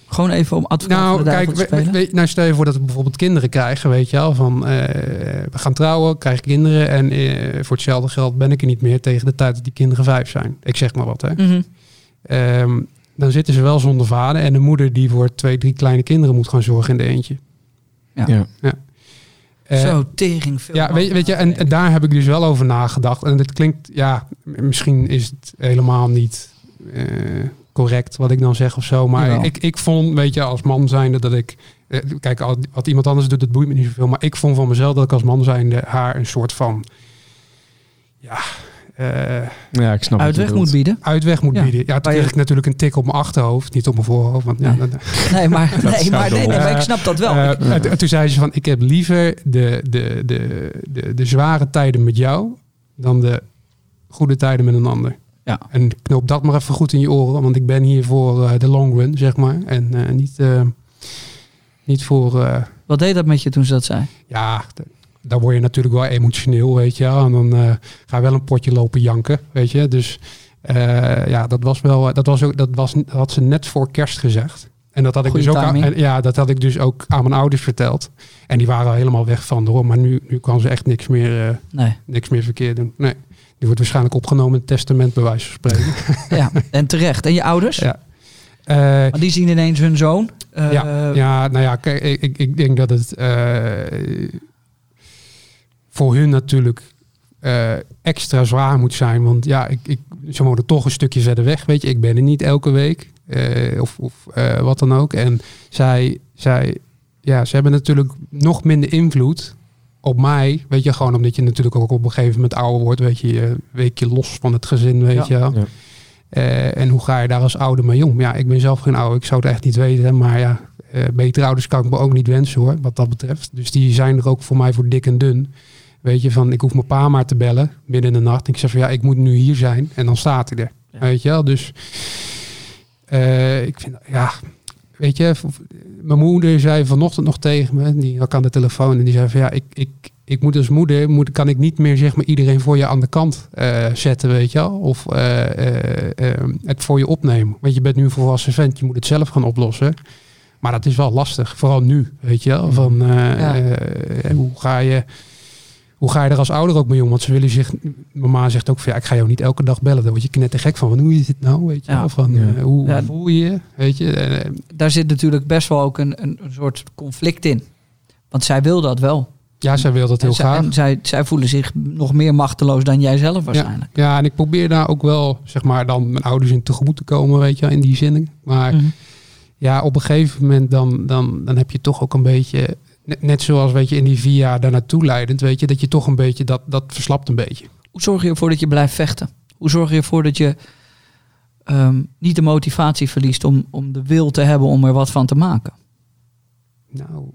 Gewoon even om advocaat nou, de kijk, te spelen? we- nou stel je voor dat we bijvoorbeeld kinderen krijgen, weet je wel. Van, eh, we gaan trouwen, krijgen kinderen en eh, voor hetzelfde geld ben ik er niet meer tegen de tijd dat die kinderen vijf zijn. Ik zeg maar wat, hè. Mhm. Ehm, dan zitten ze wel zonder vader en de moeder die voor twee, drie kleine kinderen moet gaan zorgen in de eentje. Ja. Eh, Zo, tering veel. ja, weet, weet je, en, en daar heb ik dus wel over nagedacht. En het klinkt, ja, misschien is het helemaal niet eh, correct wat ik dan zeg of zo. Maar ik, ik vond, weet je, als man zijnde dat ik... eh, kijk, al- wat iemand anders doet, dat boeit me niet zoveel. Maar ik vond van mezelf dat ik als man zijnde haar een soort van... Ja, eh, Ja, ik snap Uitweg moet bieden. uitweg moet Ja. bieden. Ja, toen kreeg ik natuurlijk een tik op mijn achterhoofd. Niet op mijn voorhoofd. Want, ja, Nee. dan- Nee, maar, nee, maar, nee, nee, maar ik snap dat wel. Eh, en toen zei ze van, ik heb liever de, de, de, de, de zware tijden met jou dan de goede tijden met een ander. Ja. En knoop dat maar even goed in je oren, want ik ben hier voor eh, de long run, zeg maar. En eh, niet, eh, niet voor, Wat deed dat met je toen ze dat zei? ja, d- daar word je natuurlijk wel emotioneel, weet je. En dan ga je wel een potje lopen janken, weet je. Dus ja, dat was wel, dat was ook, dat was, dat had ze net voor kerst gezegd. En dat had ik Goeie dus ook aan, ja, dat had ik dus ook aan mijn ouders verteld. En die waren al helemaal weg van hoor. Maar nu, nu kan ze echt niks meer, Nee. niks meer verkeerd doen. Nee. Die wordt waarschijnlijk opgenomen in het testament, bij wijze van spreken. Ja, en terecht. En je ouders? ja. Eh, Want die zien ineens hun zoon. eh, ja, ja, nou ja, kijk, ik, ik, ik denk dat het eh, voor hun natuurlijk eh, extra zwaar moet zijn. Want ja, ik, ik, ze wonen toch een stukje verder weg, weet je. Ik ben er niet elke week eh, of, of eh, wat dan ook. En zij, zij, ja, ze hebben natuurlijk nog minder invloed op mij. Weet je, gewoon omdat je natuurlijk ook op een gegeven moment ouder wordt. Weet je, je week je los van het gezin, weet Ja. je wel. Ja. Eh, en hoe ga je daar als ouder mee om? Ja, ik ben zelf geen ouder, ik zou het echt niet weten. Maar ja, eh betere ouders kan ik me ook niet wensen hoor, wat dat betreft. Dus die zijn er ook voor mij voor dik en dun. Weet je, van ik hoef mijn pa maar te bellen midden in de nacht. En ik zeg van ja, ik moet nu hier zijn. En dan staat hij er. Ja. Weet je wel, dus eh, ik vind, ja, weet je, mijn moeder zei vanochtend nog tegen me, die had aan de telefoon en die zei van ja, ik, ik, ik moet als moeder, moet, kan ik niet meer zeg maar iedereen voor je aan de kant eh, zetten, weet je wel, of eh, eh, het voor je opnemen. Want je bent nu een volwassen vent, je moet het zelf gaan oplossen. Maar dat is wel lastig, vooral nu, weet je wel, van Ja. hoe ga je... Hoe ga je er als ouder ook mee om? Want ze willen zich. Mama zegt ook van ja, ik ga jou niet elke dag bellen. Daar word je knettergek van. Van hoe is het nou? Weet je Ja. wel? Van Ja. eh, hoe Ja. voel je je? Weet je? Eh, Daar zit natuurlijk best wel ook een, een, een soort conflict in. Want zij wil dat wel. ja, zij wil dat heel en graag. en zij, zij voelen zich nog meer machteloos dan jij zelf waarschijnlijk. Ja, en ik probeer daar ook wel, zeg maar, dan mijn ouders in tegemoet te komen, weet je, in die zin. Maar Mhm. ja, op een gegeven moment dan, dan, dan heb je toch ook een beetje, net, net zoals, weet je, in die vier jaar daar naartoe leidend, weet je, dat je toch een beetje, dat, dat verslapt een beetje. Hoe zorg je ervoor dat je blijft vechten? Hoe zorg je ervoor dat je ehm, niet de motivatie verliest om, om de wil te hebben om er wat van te maken? Nou,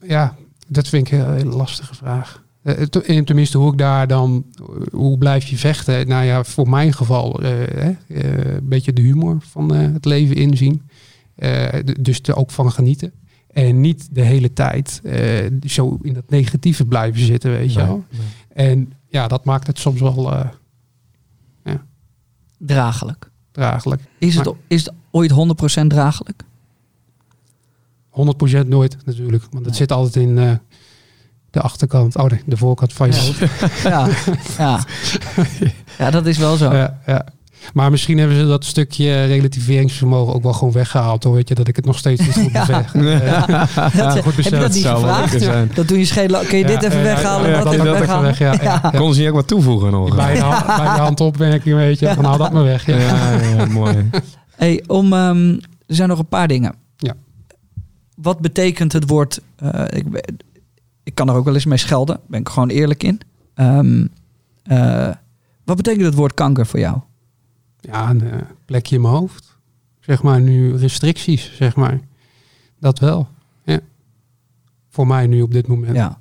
ja, dat vind ik een hele lastige vraag. Eh, en tenminste, hoe ik daar dan, eh, hoe blijf je vechten? Nou ja, voor mijn geval, eh, eh, een beetje de humor van eh, het leven inzien. Eh, dus er ook van genieten. En niet de hele tijd eh, zo in dat negatieve blijven zitten, weet je Nee, wel. En ja, dat maakt het soms wel eh, Draaglijk. draaglijk. Is het, Maar- is het ooit 100% draaglijk? 100% nooit natuurlijk, want het Nee. zit altijd in eh, de achterkant, oh nee, de voorkant van je Ja. hoofd. Ja, ja. ja, dat is wel zo. Ja, ja. Maar misschien hebben ze dat stukje relativeringsvermogen ook wel gewoon weggehaald. Hoor. Weet je, dat ik het nog steeds niet goed Ja. beveg. Dat, Ja, heb goed je dat besteld. niet zou wel gevraagd? lekker zijn. Dat doe je schelen. Kun je dit Ja, even weghalen? ja, dat dat even weghalen? weg, ja. ja. ja. Kon ze niet ook wat toevoegen nog? Bij, de hand, bij de handopmerking, weet je. Van haal dat maar weg. Ja. Ja, ja, mooi. Hey, om, ehm, er zijn nog een paar dingen. Ja. Wat betekent het woord... eh, ik, ik kan er ook wel eens mee schelden. Ben ik gewoon eerlijk in. Ehm, eh, wat betekent het woord kanker voor jou? Ja, een eh, plekje in mijn hoofd. Zeg maar nu restricties, zeg maar. Dat wel. Ja. Voor mij nu op dit moment. Ja.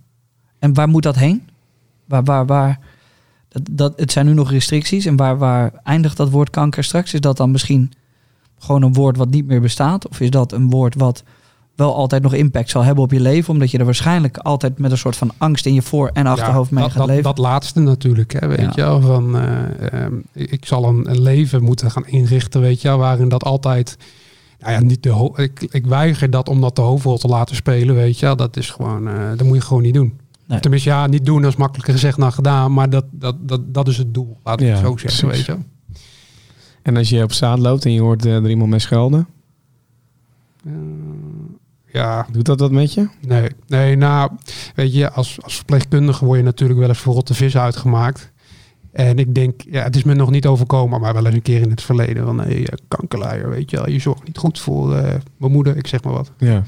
En waar moet dat heen? Waar, waar, waar, dat, dat, het zijn nu nog restricties. En waar, waar eindigt dat woord kanker straks? Is dat dan misschien gewoon een woord wat niet meer bestaat? Of is dat een woord wat wel altijd nog impact zal hebben op je leven? Omdat je er waarschijnlijk altijd met een soort van angst in je voor- en achterhoofd mee dat, gaat dat, leven. Dat laatste natuurlijk, hè, weet Ja. je wel. Van, eh, ehm, ik zal een, een leven moeten gaan inrichten, weet je wel, waarin dat altijd... Nou ja, niet de ho- ik, ik weiger dat om dat de hoofdrol te laten spelen, weet je wel. Dat is gewoon, eh, dat moet je gewoon niet doen. Nee. Tenminste, ja, niet doen, is makkelijker gezegd dan gedaan. Maar dat, dat, dat, dat is het doel, laat ik Ja, het zo zeggen, precies. weet je. En als je op straat loopt en je hoort eh, er iemand mee schelden, Eh, ja, doet dat wat met je? Nee, nee, nou, weet je, als, als verpleegkundige word je natuurlijk wel eens voor rotte vis uitgemaakt. En ik denk, ja, het is me nog niet overkomen, maar wel eens een keer in het verleden. Van, hé, hey, kankerleier, weet je wel, je zorgt niet goed voor eh, mijn moeder, ik zeg maar wat. Ja.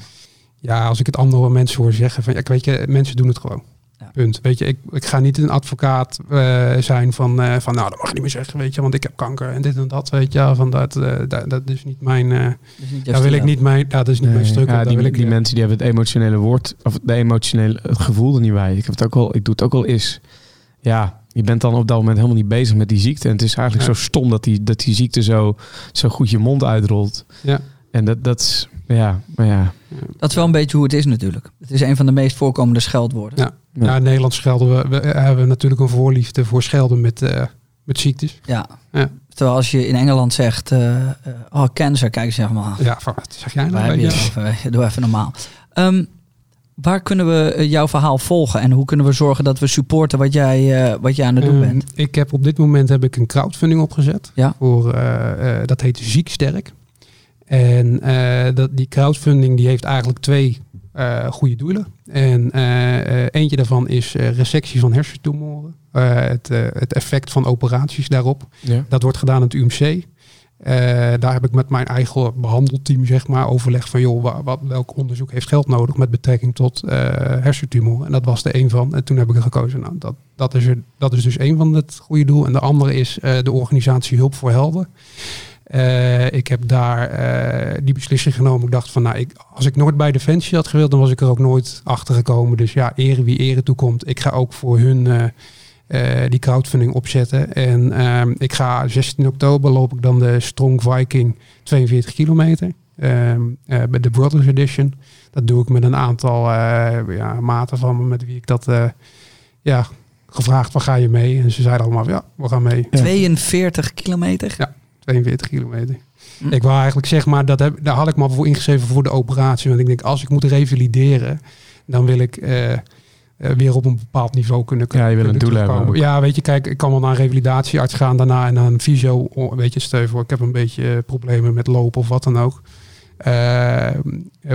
Ja, als ik het andere mensen hoor zeggen van, ja, weet je, mensen doen het gewoon. Ja. Punt. Weet je, ik, ik ga niet een advocaat eh, zijn van, eh, van, nou, dat mag je niet meer zeggen, weet je, want ik heb kanker en dit en dat, weet je, van dat, eh, dat, dat is niet mijn, eh, Dat is niet jouw daar wil ik niet mijn, ja, dat is niet mijn stuk. ja, daar die, wil ik die mensen die hebben het emotionele woord, of de emotionele het gevoel er niet bij. Ik heb het ook al, ik doe het ook al is. Ja, je bent dan op dat moment helemaal niet bezig met die ziekte. En het is eigenlijk Ja. zo stom dat die, dat die ziekte zo, zo goed je mond uitrolt. Ja. En dat, dat is, ja, maar ja. Dat is wel een beetje hoe het is natuurlijk. Het is een van de meest voorkomende scheldwoorden. Ja. Ja, in Nederland schelden we, we hebben natuurlijk een voorliefde voor schelden met, eh, met ziektes. Ja. Ja. Terwijl als je in Engeland zegt, eh, eh, oh cancer, kijk eens even maar. Ja, van, wat zeg jij nou? Weet je, Doe even normaal. Ehm, waar kunnen we jouw verhaal volgen en hoe kunnen we zorgen dat we supporten wat jij, eh, wat jij aan het doen Ehm, bent? ik heb op dit moment heb ik een crowdfunding opgezet. Ja. Voor, eh, eh, dat heet Ziek Sterk. En eh, dat, die crowdfunding die heeft eigenlijk twee eh, goede doelen. En eh, eentje daarvan is resectie van hersentumoren. Het, het effect van operaties daarop. ja. Dat wordt gedaan aan het UMC. Daar heb ik met mijn eigen behandelteam zeg maar, overlegd van joh, wa- wat, welk onderzoek heeft geld nodig met betrekking tot eh hersentumor. En dat was er een van. En toen heb ik er gekozen. Nou, dat, dat, is er, dat is dus één van het goede doel. En de andere is de organisatie Hulp voor Helden. Eh, ik heb daar eh, die beslissing genomen. Ik dacht van, nou, ik, als ik nooit bij Defensie had gewild, dan was ik er ook nooit achter gekomen. Dus ja, ere wie ere toekomt. Ik ga ook voor hun eh, die crowdfunding opzetten. En ehm, ik ga 16 oktober loop ik dan de Strong Viking 42 kilometer. ehm, eh, bij de Brothers Edition. Dat doe ik met een aantal ja, maten van me met wie ik dat ja, gevraagd, waar ga je mee? En ze zeiden allemaal, ja, we gaan mee. 42 kilometer? Ja. 42 kilometer. Hm. Ik wou eigenlijk zeg maar, dat heb, daar had ik me voor ingeschreven voor de operatie. Want ik denk, als ik moet revalideren, dan wil ik eh, eh, weer op een bepaald niveau kunnen Ja, je wil een doel hebben ook. Ja, weet je, kijk, ik kan wel naar een revalidatiearts gaan, daarna en naar een fysio. Oh, Weet je, voor, ik heb een beetje eh, problemen met lopen of wat dan ook.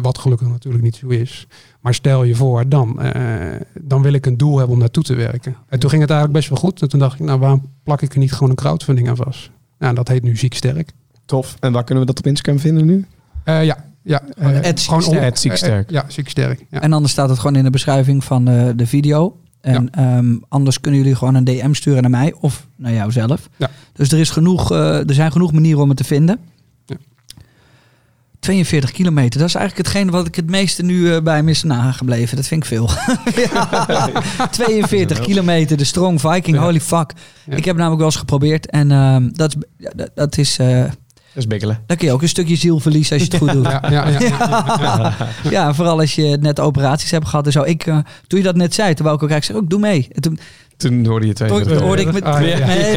Wat gelukkig natuurlijk niet zo is. Maar stel je voor, dan, eh, dan wil ik een doel hebben om naartoe te werken. En toen ging het eigenlijk best wel goed. En toen dacht ik, nou waarom plak ik er niet gewoon een crowdfunding aan vast? Nou, dat heet nu Ziek Sterk. Tof. En waar kunnen we dat op Instagram vinden nu? Eh, ja, ja. Gewoon eh, het Ziek Sterk. Het Ziek Sterk. eh, ja, ziek sterk. Ja. En anders staat het gewoon in de beschrijving van eh, de video. En ehm, anders kunnen jullie gewoon een DM sturen naar mij of naar jou zelf. Ja. Dus er, is genoeg, eh, er zijn genoeg manieren om het te vinden. Ja. 42 kilometer, dat is eigenlijk hetgene wat ik het meeste nu eh, bij me is nagebleven. Dat vind ik veel. Ja. 42 kilometer, de Strong Viking, Ja. holy fuck. Ja. Ik heb namelijk wel eens geprobeerd en ehm, dat, dat, dat is... eh, Dat is bikkelen. dan kun je ook een stukje ziel verliezen als je het goed doet. Ja, ja, vooral als je net operaties hebt gehad en zo. Ik, eh, toen je dat net zei, terwijl ik ook eigenlijk zeg, ook doe mee. En toen Toen hoorde je twee. toen hoorde ik met Ah, ja, nee,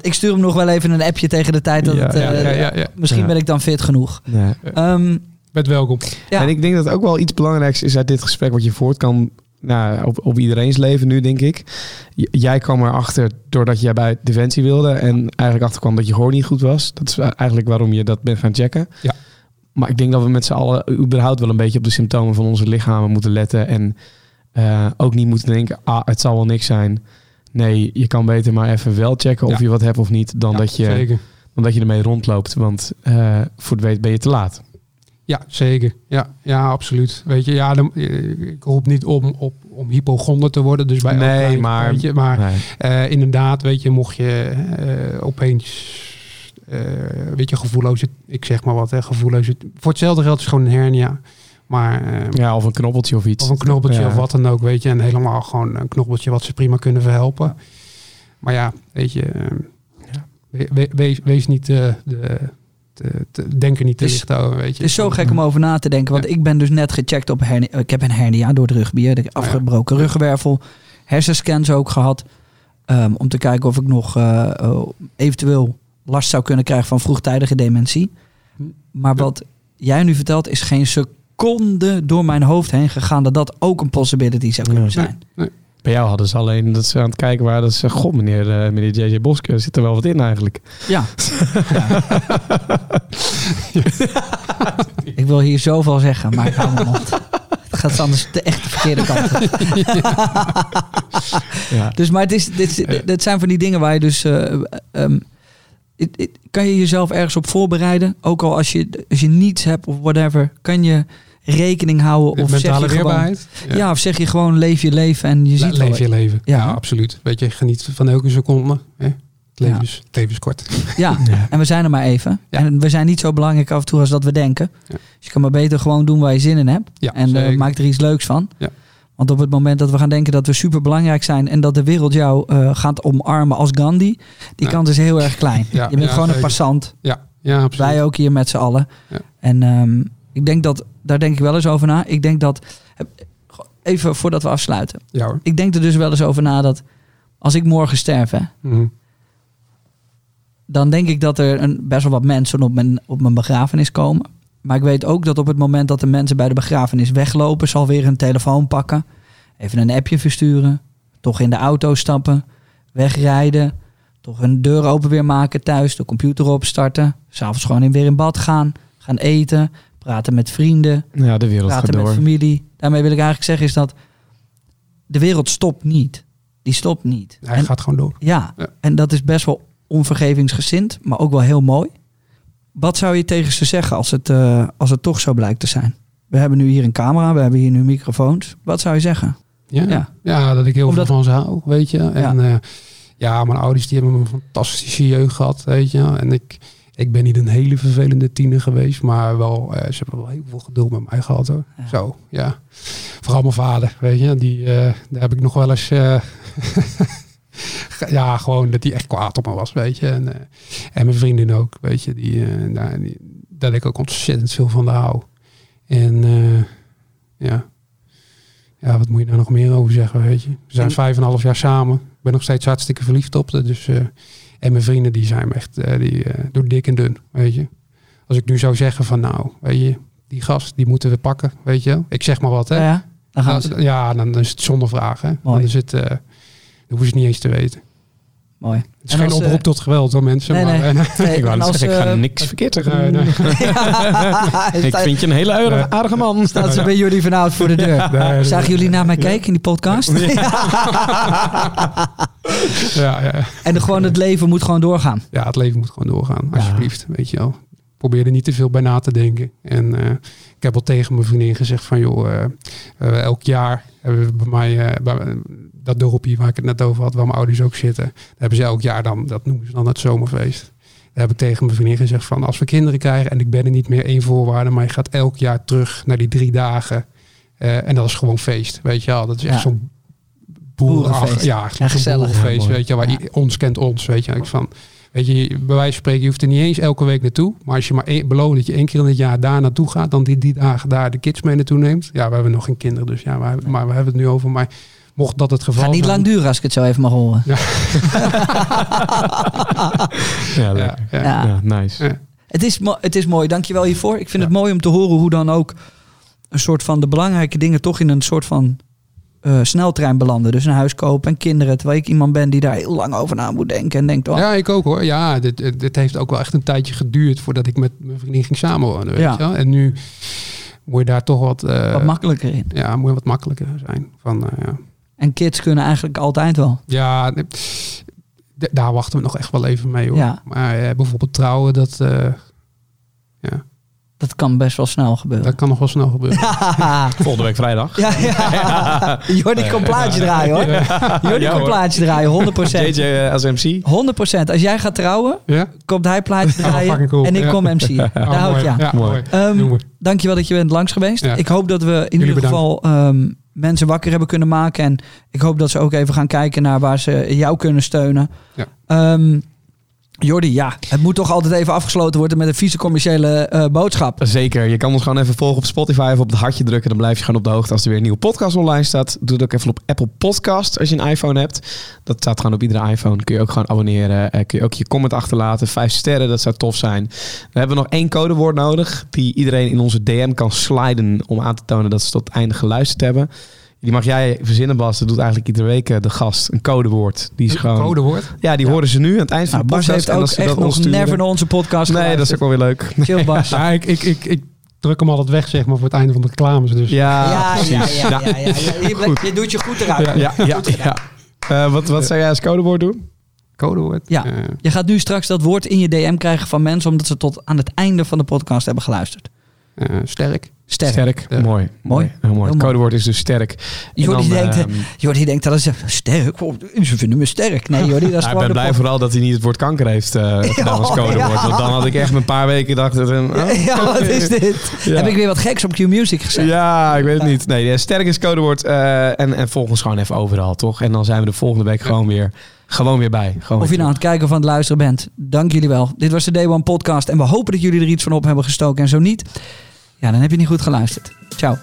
ik stuur hem nog wel even een appje tegen de tijd dat Ja, het, ja, eh, ja, ja, ja. misschien Ja. ben ik dan fit genoeg. Nee. Ehm, Met welkom. Ja. En ik denk dat ook wel iets belangrijks is uit dit gesprek wat je voort kan nou, op, op iedereen's leven nu, denk ik. J- jij kwam erachter doordat jij bij Defensie wilde en eigenlijk achterkwam dat je gehoor niet goed was. Dat is eigenlijk waarom je dat bent gaan checken. Ja. Maar ik denk dat we met z'n allen überhaupt wel een beetje op de symptomen van onze lichamen moeten letten. En eh, ook niet moeten denken, ah, het zal wel niks zijn. Nee, je kan beter maar even wel checken of Ja. je wat hebt of niet, dan, Ja, dat, je, Zeker. dan dat je ermee rondloopt. Want eh, voor het weet ben je te laat. Ja, zeker. Ja, ja, absoluut. Weet je, ja, dan, eh, ik roep niet om, op, om hypochonder te worden. Dus bij Nee, maar- Weet je, maar Nee. inderdaad, weet je, mocht je opeens... eh, weet je, gevoelloze... Ik zeg maar wat, hè, gevoelloze... Voor hetzelfde geld is gewoon een hernia. Maar... eh, Ja, of een knobbeltje of iets. Of een knobbeltje Ja. of wat dan ook, weet je. En helemaal gewoon een knobbeltje wat ze prima kunnen verhelpen. Maar ja, weet je, eh, we- we- wees, wees niet eh, de, de, de- denk er niet te licht over, weet je. Het is zo gek om over na te denken. Want Ja. ik ben dus net gecheckt op hernia. Ik heb een hernia door het rugbier. De afgebroken ruggenwervel. Hersenscans ook gehad. ehm, om te kijken of ik nog eventueel last zou kunnen krijgen van vroegtijdige dementie. Maar wat jij nu vertelt is geen seconde door mijn hoofd heen gegaan dat dat ook een possibility zou kunnen Ja. zijn. Bij jou hadden ze alleen dat ze aan het kijken waren. Dat ze, god meneer, eh, meneer JJ Boske, zit er wel wat in eigenlijk. Ja. ik wil hier zoveel zeggen, maar ik hou mijn mond. Het gaat anders de echte verkeerde kant op. Ja. Dus, maar het is, dit, zijn van die dingen waar je dus... eh, ehm, kan je jezelf ergens op voorbereiden? Ook al als je, als je niets hebt of whatever. Kan je rekening houden? Of zeg mentale je gewoon, weerbaarheid. ja. of zeg je gewoon leef je leven en je Le- ziet leef je leven. Ja. Ja. absoluut. Weet je, geniet van elke seconde. Hè? Het, leven Ja. is, het leven is kort. Ja, Ja. en we zijn er maar even. Ja. En we zijn niet zo belangrijk af en toe als dat we denken. Ja. Dus je kan maar beter gewoon doen waar je zin in hebt. Ja, en zeker. maak er iets leuks van. Ja. Want op het moment dat we gaan denken dat we super belangrijk zijn en dat de wereld jou eh, gaat omarmen als Gandhi, die kans is heel erg klein. Ja, je bent ja, gewoon een passant. Ja, ja absoluut. Wij ook hier met z'n allen. Ja. En ehm, ik denk dat, daar denk ik wel eens over na. Ik denk dat, even voordat we afsluiten. Ja hoor. Ik denk er dus wel eens over na dat als ik morgen sterf, hè, Mhm. dan denk ik dat er een, best wel wat mensen op mijn, op mijn begrafenis komen. Maar ik weet ook dat op het moment dat de mensen bij de begrafenis weglopen, zal weer hun telefoon pakken, even een appje versturen, toch in de auto stappen, wegrijden, toch een deur open weer maken thuis, de computer opstarten, s'avonds gewoon weer in bad gaan, gaan eten, praten met vrienden, ja, de wereld gaat praten met familie. Daarmee wil ik eigenlijk zeggen is dat de wereld stopt niet. Die stopt niet. Hij En- gaat gewoon door. ja, Ja. en dat is best wel onvergevingsgezind, maar ook wel heel mooi. Wat zou je tegen ze zeggen als het, eh, als het toch zo blijkt te zijn? We hebben nu hier een camera, we hebben hier nu microfoons. Wat zou je zeggen? Ja, Ja. ja. dat ik heel Omdat- veel van ze hou, weet je. En ja. ja, mijn ouders die hebben een fantastische jeugd gehad, weet je. En ik, ik ben niet een hele vervelende tiener geweest, maar wel, eh, ze hebben wel heel veel geduld met mij gehad hoor. Ja. Zo, ja. Vooral mijn vader, weet je. Die, eh, daar heb ik nog wel eens... ja, gewoon dat hij echt kwaad op me was, weet je. En, eh, en mijn vriendin ook, weet je. Die, eh, daar, die, dat ik ook ontzettend veel van haar hou. En eh, ja... Ja, wat moet je daar nog meer over zeggen, weet je. We zijn En- vijf en een half jaar samen. Ik ben nog steeds hartstikke verliefd op haar. Dus, en mijn vrienden, die zijn echt die, door dik en dun, weet je. Als ik nu zou zeggen van, nou, weet je, die gast, die moeten we pakken, weet je. wel. Ik zeg maar wat, hè. Ja, ja, dan gaan ze. ja, dan, is het zonder vraag, hè. Mooi. Dan is het, dan hoeven ze het niet eens te weten. Mooi. Het is En geen als, oproep eh, tot geweld, hoor, mensen. nee, maar, nee. eh, Nee, Ik wou en net als, zeggen, ik ga eh, niks verkeerd nee. Ik vind je een hele aardige, aardige man. Staat ze bij jullie vanavond voor de deur. Nee, nee, Zagen jullie naar mij kijken in die podcast? ja, ja. en gewoon het leven moet gewoon doorgaan. ja, het leven moet gewoon doorgaan, alsjeblieft, weet je wel. Probeer er niet te veel bij na te denken. En eh, ik heb al tegen mijn vriendin gezegd van, joh, elk jaar hebben we bij mij, bij, dat dorpje waar ik het net over had, waar mijn ouders ook zitten, daar hebben ze elk jaar dan, dat noemen ze dan het zomerfeest. Daar heb ik tegen mijn vriendin gezegd van, als we kinderen krijgen en ik ben er niet meer één voorwaarde, maar je gaat elk jaar terug naar die drie dagen. eh, en dat is gewoon feest, weet je wel. Dat is echt Ja. zo'n Boerenfeest. Ja, Ja, zo'n gezellig. boerenfeest, Ja, mooi. weet je, waar ons kent ons, weet je. Ik van, Weet je, bij wijze van spreken, je hoeft er niet eens elke week naartoe. Maar als je maar één, belooft dat je één keer in het jaar daar naartoe gaat, dan die, die dagen daar de kids mee naartoe neemt. Ja, we hebben nog geen kinderen, dus ja, maar, maar we hebben het nu over. Maar mocht dat het geval Gaat niet zijn- lang duren als ik het zo even mag horen. Ja, leuk. Ja, ja. Nice. Ja. Het is, het is mooi, dankjewel hiervoor. Ik vind Ja. het mooi om te horen hoe dan ook een soort van de belangrijke dingen toch in een soort van eh, sneltrein belanden. Dus een huis kopen en kinderen. Terwijl ik iemand ben die daar heel lang over na moet denken. En denkt, oh, Ja, ik ook hoor. Ja, dit, dit heeft ook wel echt een tijdje geduurd voordat ik met mijn vriendin ging samenwonen. Weet Ja. je? En nu moet je daar toch wat, eh, wat makkelijker in. ja, moet je wat makkelijker zijn. Van, eh, ja. En kids kunnen eigenlijk altijd wel. Ja, daar wachten we nog echt wel even mee hoor. Ja. Maar eh, bijvoorbeeld trouwen, dat, eh, ja, Dat kan best wel snel gebeuren. dat kan nog wel snel gebeuren. Ja, Volgende week vrijdag. ja, ja. Jordi kan plaatje draaien hoor. Jordi Ja, kan hoor. plaatje draaien, 100%. JJ eh, als MC. 100%. Als jij gaat trouwen, Ja? komt hij plaatje draaien fucking cool. en ik Ja. kom MC. Daar Oh, hou ik mooi. je aan. Ja, Mooi. mooi. Ehm. Dankjewel dat je bent langs geweest. Ja. Ik hoop dat we in Jullie ieder geval ehm, mensen wakker hebben kunnen maken. En ik hoop dat ze ook even gaan kijken naar waar ze jou kunnen steunen. Ja. Ehm, Jordi, ja, het moet toch altijd even afgesloten worden met een vieze commerciële eh, boodschap. Zeker. Je kan ons gewoon even volgen op Spotify of op het hartje drukken. Dan blijf je gewoon op de hoogte als er weer een nieuwe podcast online staat. Doe het ook even op Apple Podcast als je een iPhone hebt. Dat staat gewoon op iedere iPhone. Kun je ook gewoon abonneren. Eh, kun je ook je comment achterlaten. Vijf sterren, dat zou tof zijn. We hebben nog één codewoord nodig. Die iedereen in onze DM kan sliden om aan te tonen dat ze tot het einde geluisterd hebben. Die mag jij verzinnen, Bas. Dat doet eigenlijk iedere week eh, de gast. Een codewoord. Die is Een gewoon... codewoord. Ja, die Ja. horen ze nu aan het eind van Nou, de Bas podcast. heeft En ook echt dat nog sturen- never naar onze podcast Nee, dat is ook wel weer leuk. Chill Bas. Ja, ik, ik, ik, ik druk hem altijd weg, zeg maar, voor het einde van de reclames. Dus. Ja, ja, precies. ja, ja, ja, ja, ja. Je, doet je goed eruit. Ja, ja, ja. Eh, wat, wat zou jij als codewoord doen? Codewoord. Ja. Eh, Je gaat nu straks dat woord in je DM krijgen van mensen omdat ze tot aan het einde van de podcast hebben geluisterd. eh, sterk. Sterk. Sterk. Ja. Mooi. Mooi. Heel mooi. Heel Het mooi. codewoord is dus sterk. Jordi dan, denkt, ehm, Jordi denkt dat is sterk. Oh, Ze vinden me sterk. Nee, Jordi, dat is nou, ik ben blij vooral dat hij niet het woord kanker heeft eh gedaan als Ja, codewoord. ja. Want dan had ik echt een paar weken gedacht... Dat, een, oh, Ja, wat is dit? Ja. Heb ik weer wat geks op Q-Music gezegd? Ja, ik weet het niet. Nee, eh, sterk is codewoord. eh, en, en volg ons gewoon even overal, toch? En dan zijn we de volgende week gewoon weer, gewoon weer bij. Gewoon Of je nou aan het kijken of aan het luisteren bent. Dank jullie wel. Dit was de Day One podcast. En we hopen dat jullie er iets van op hebben gestoken. En zo niet, ja, dan heb je niet goed geluisterd. Ciao.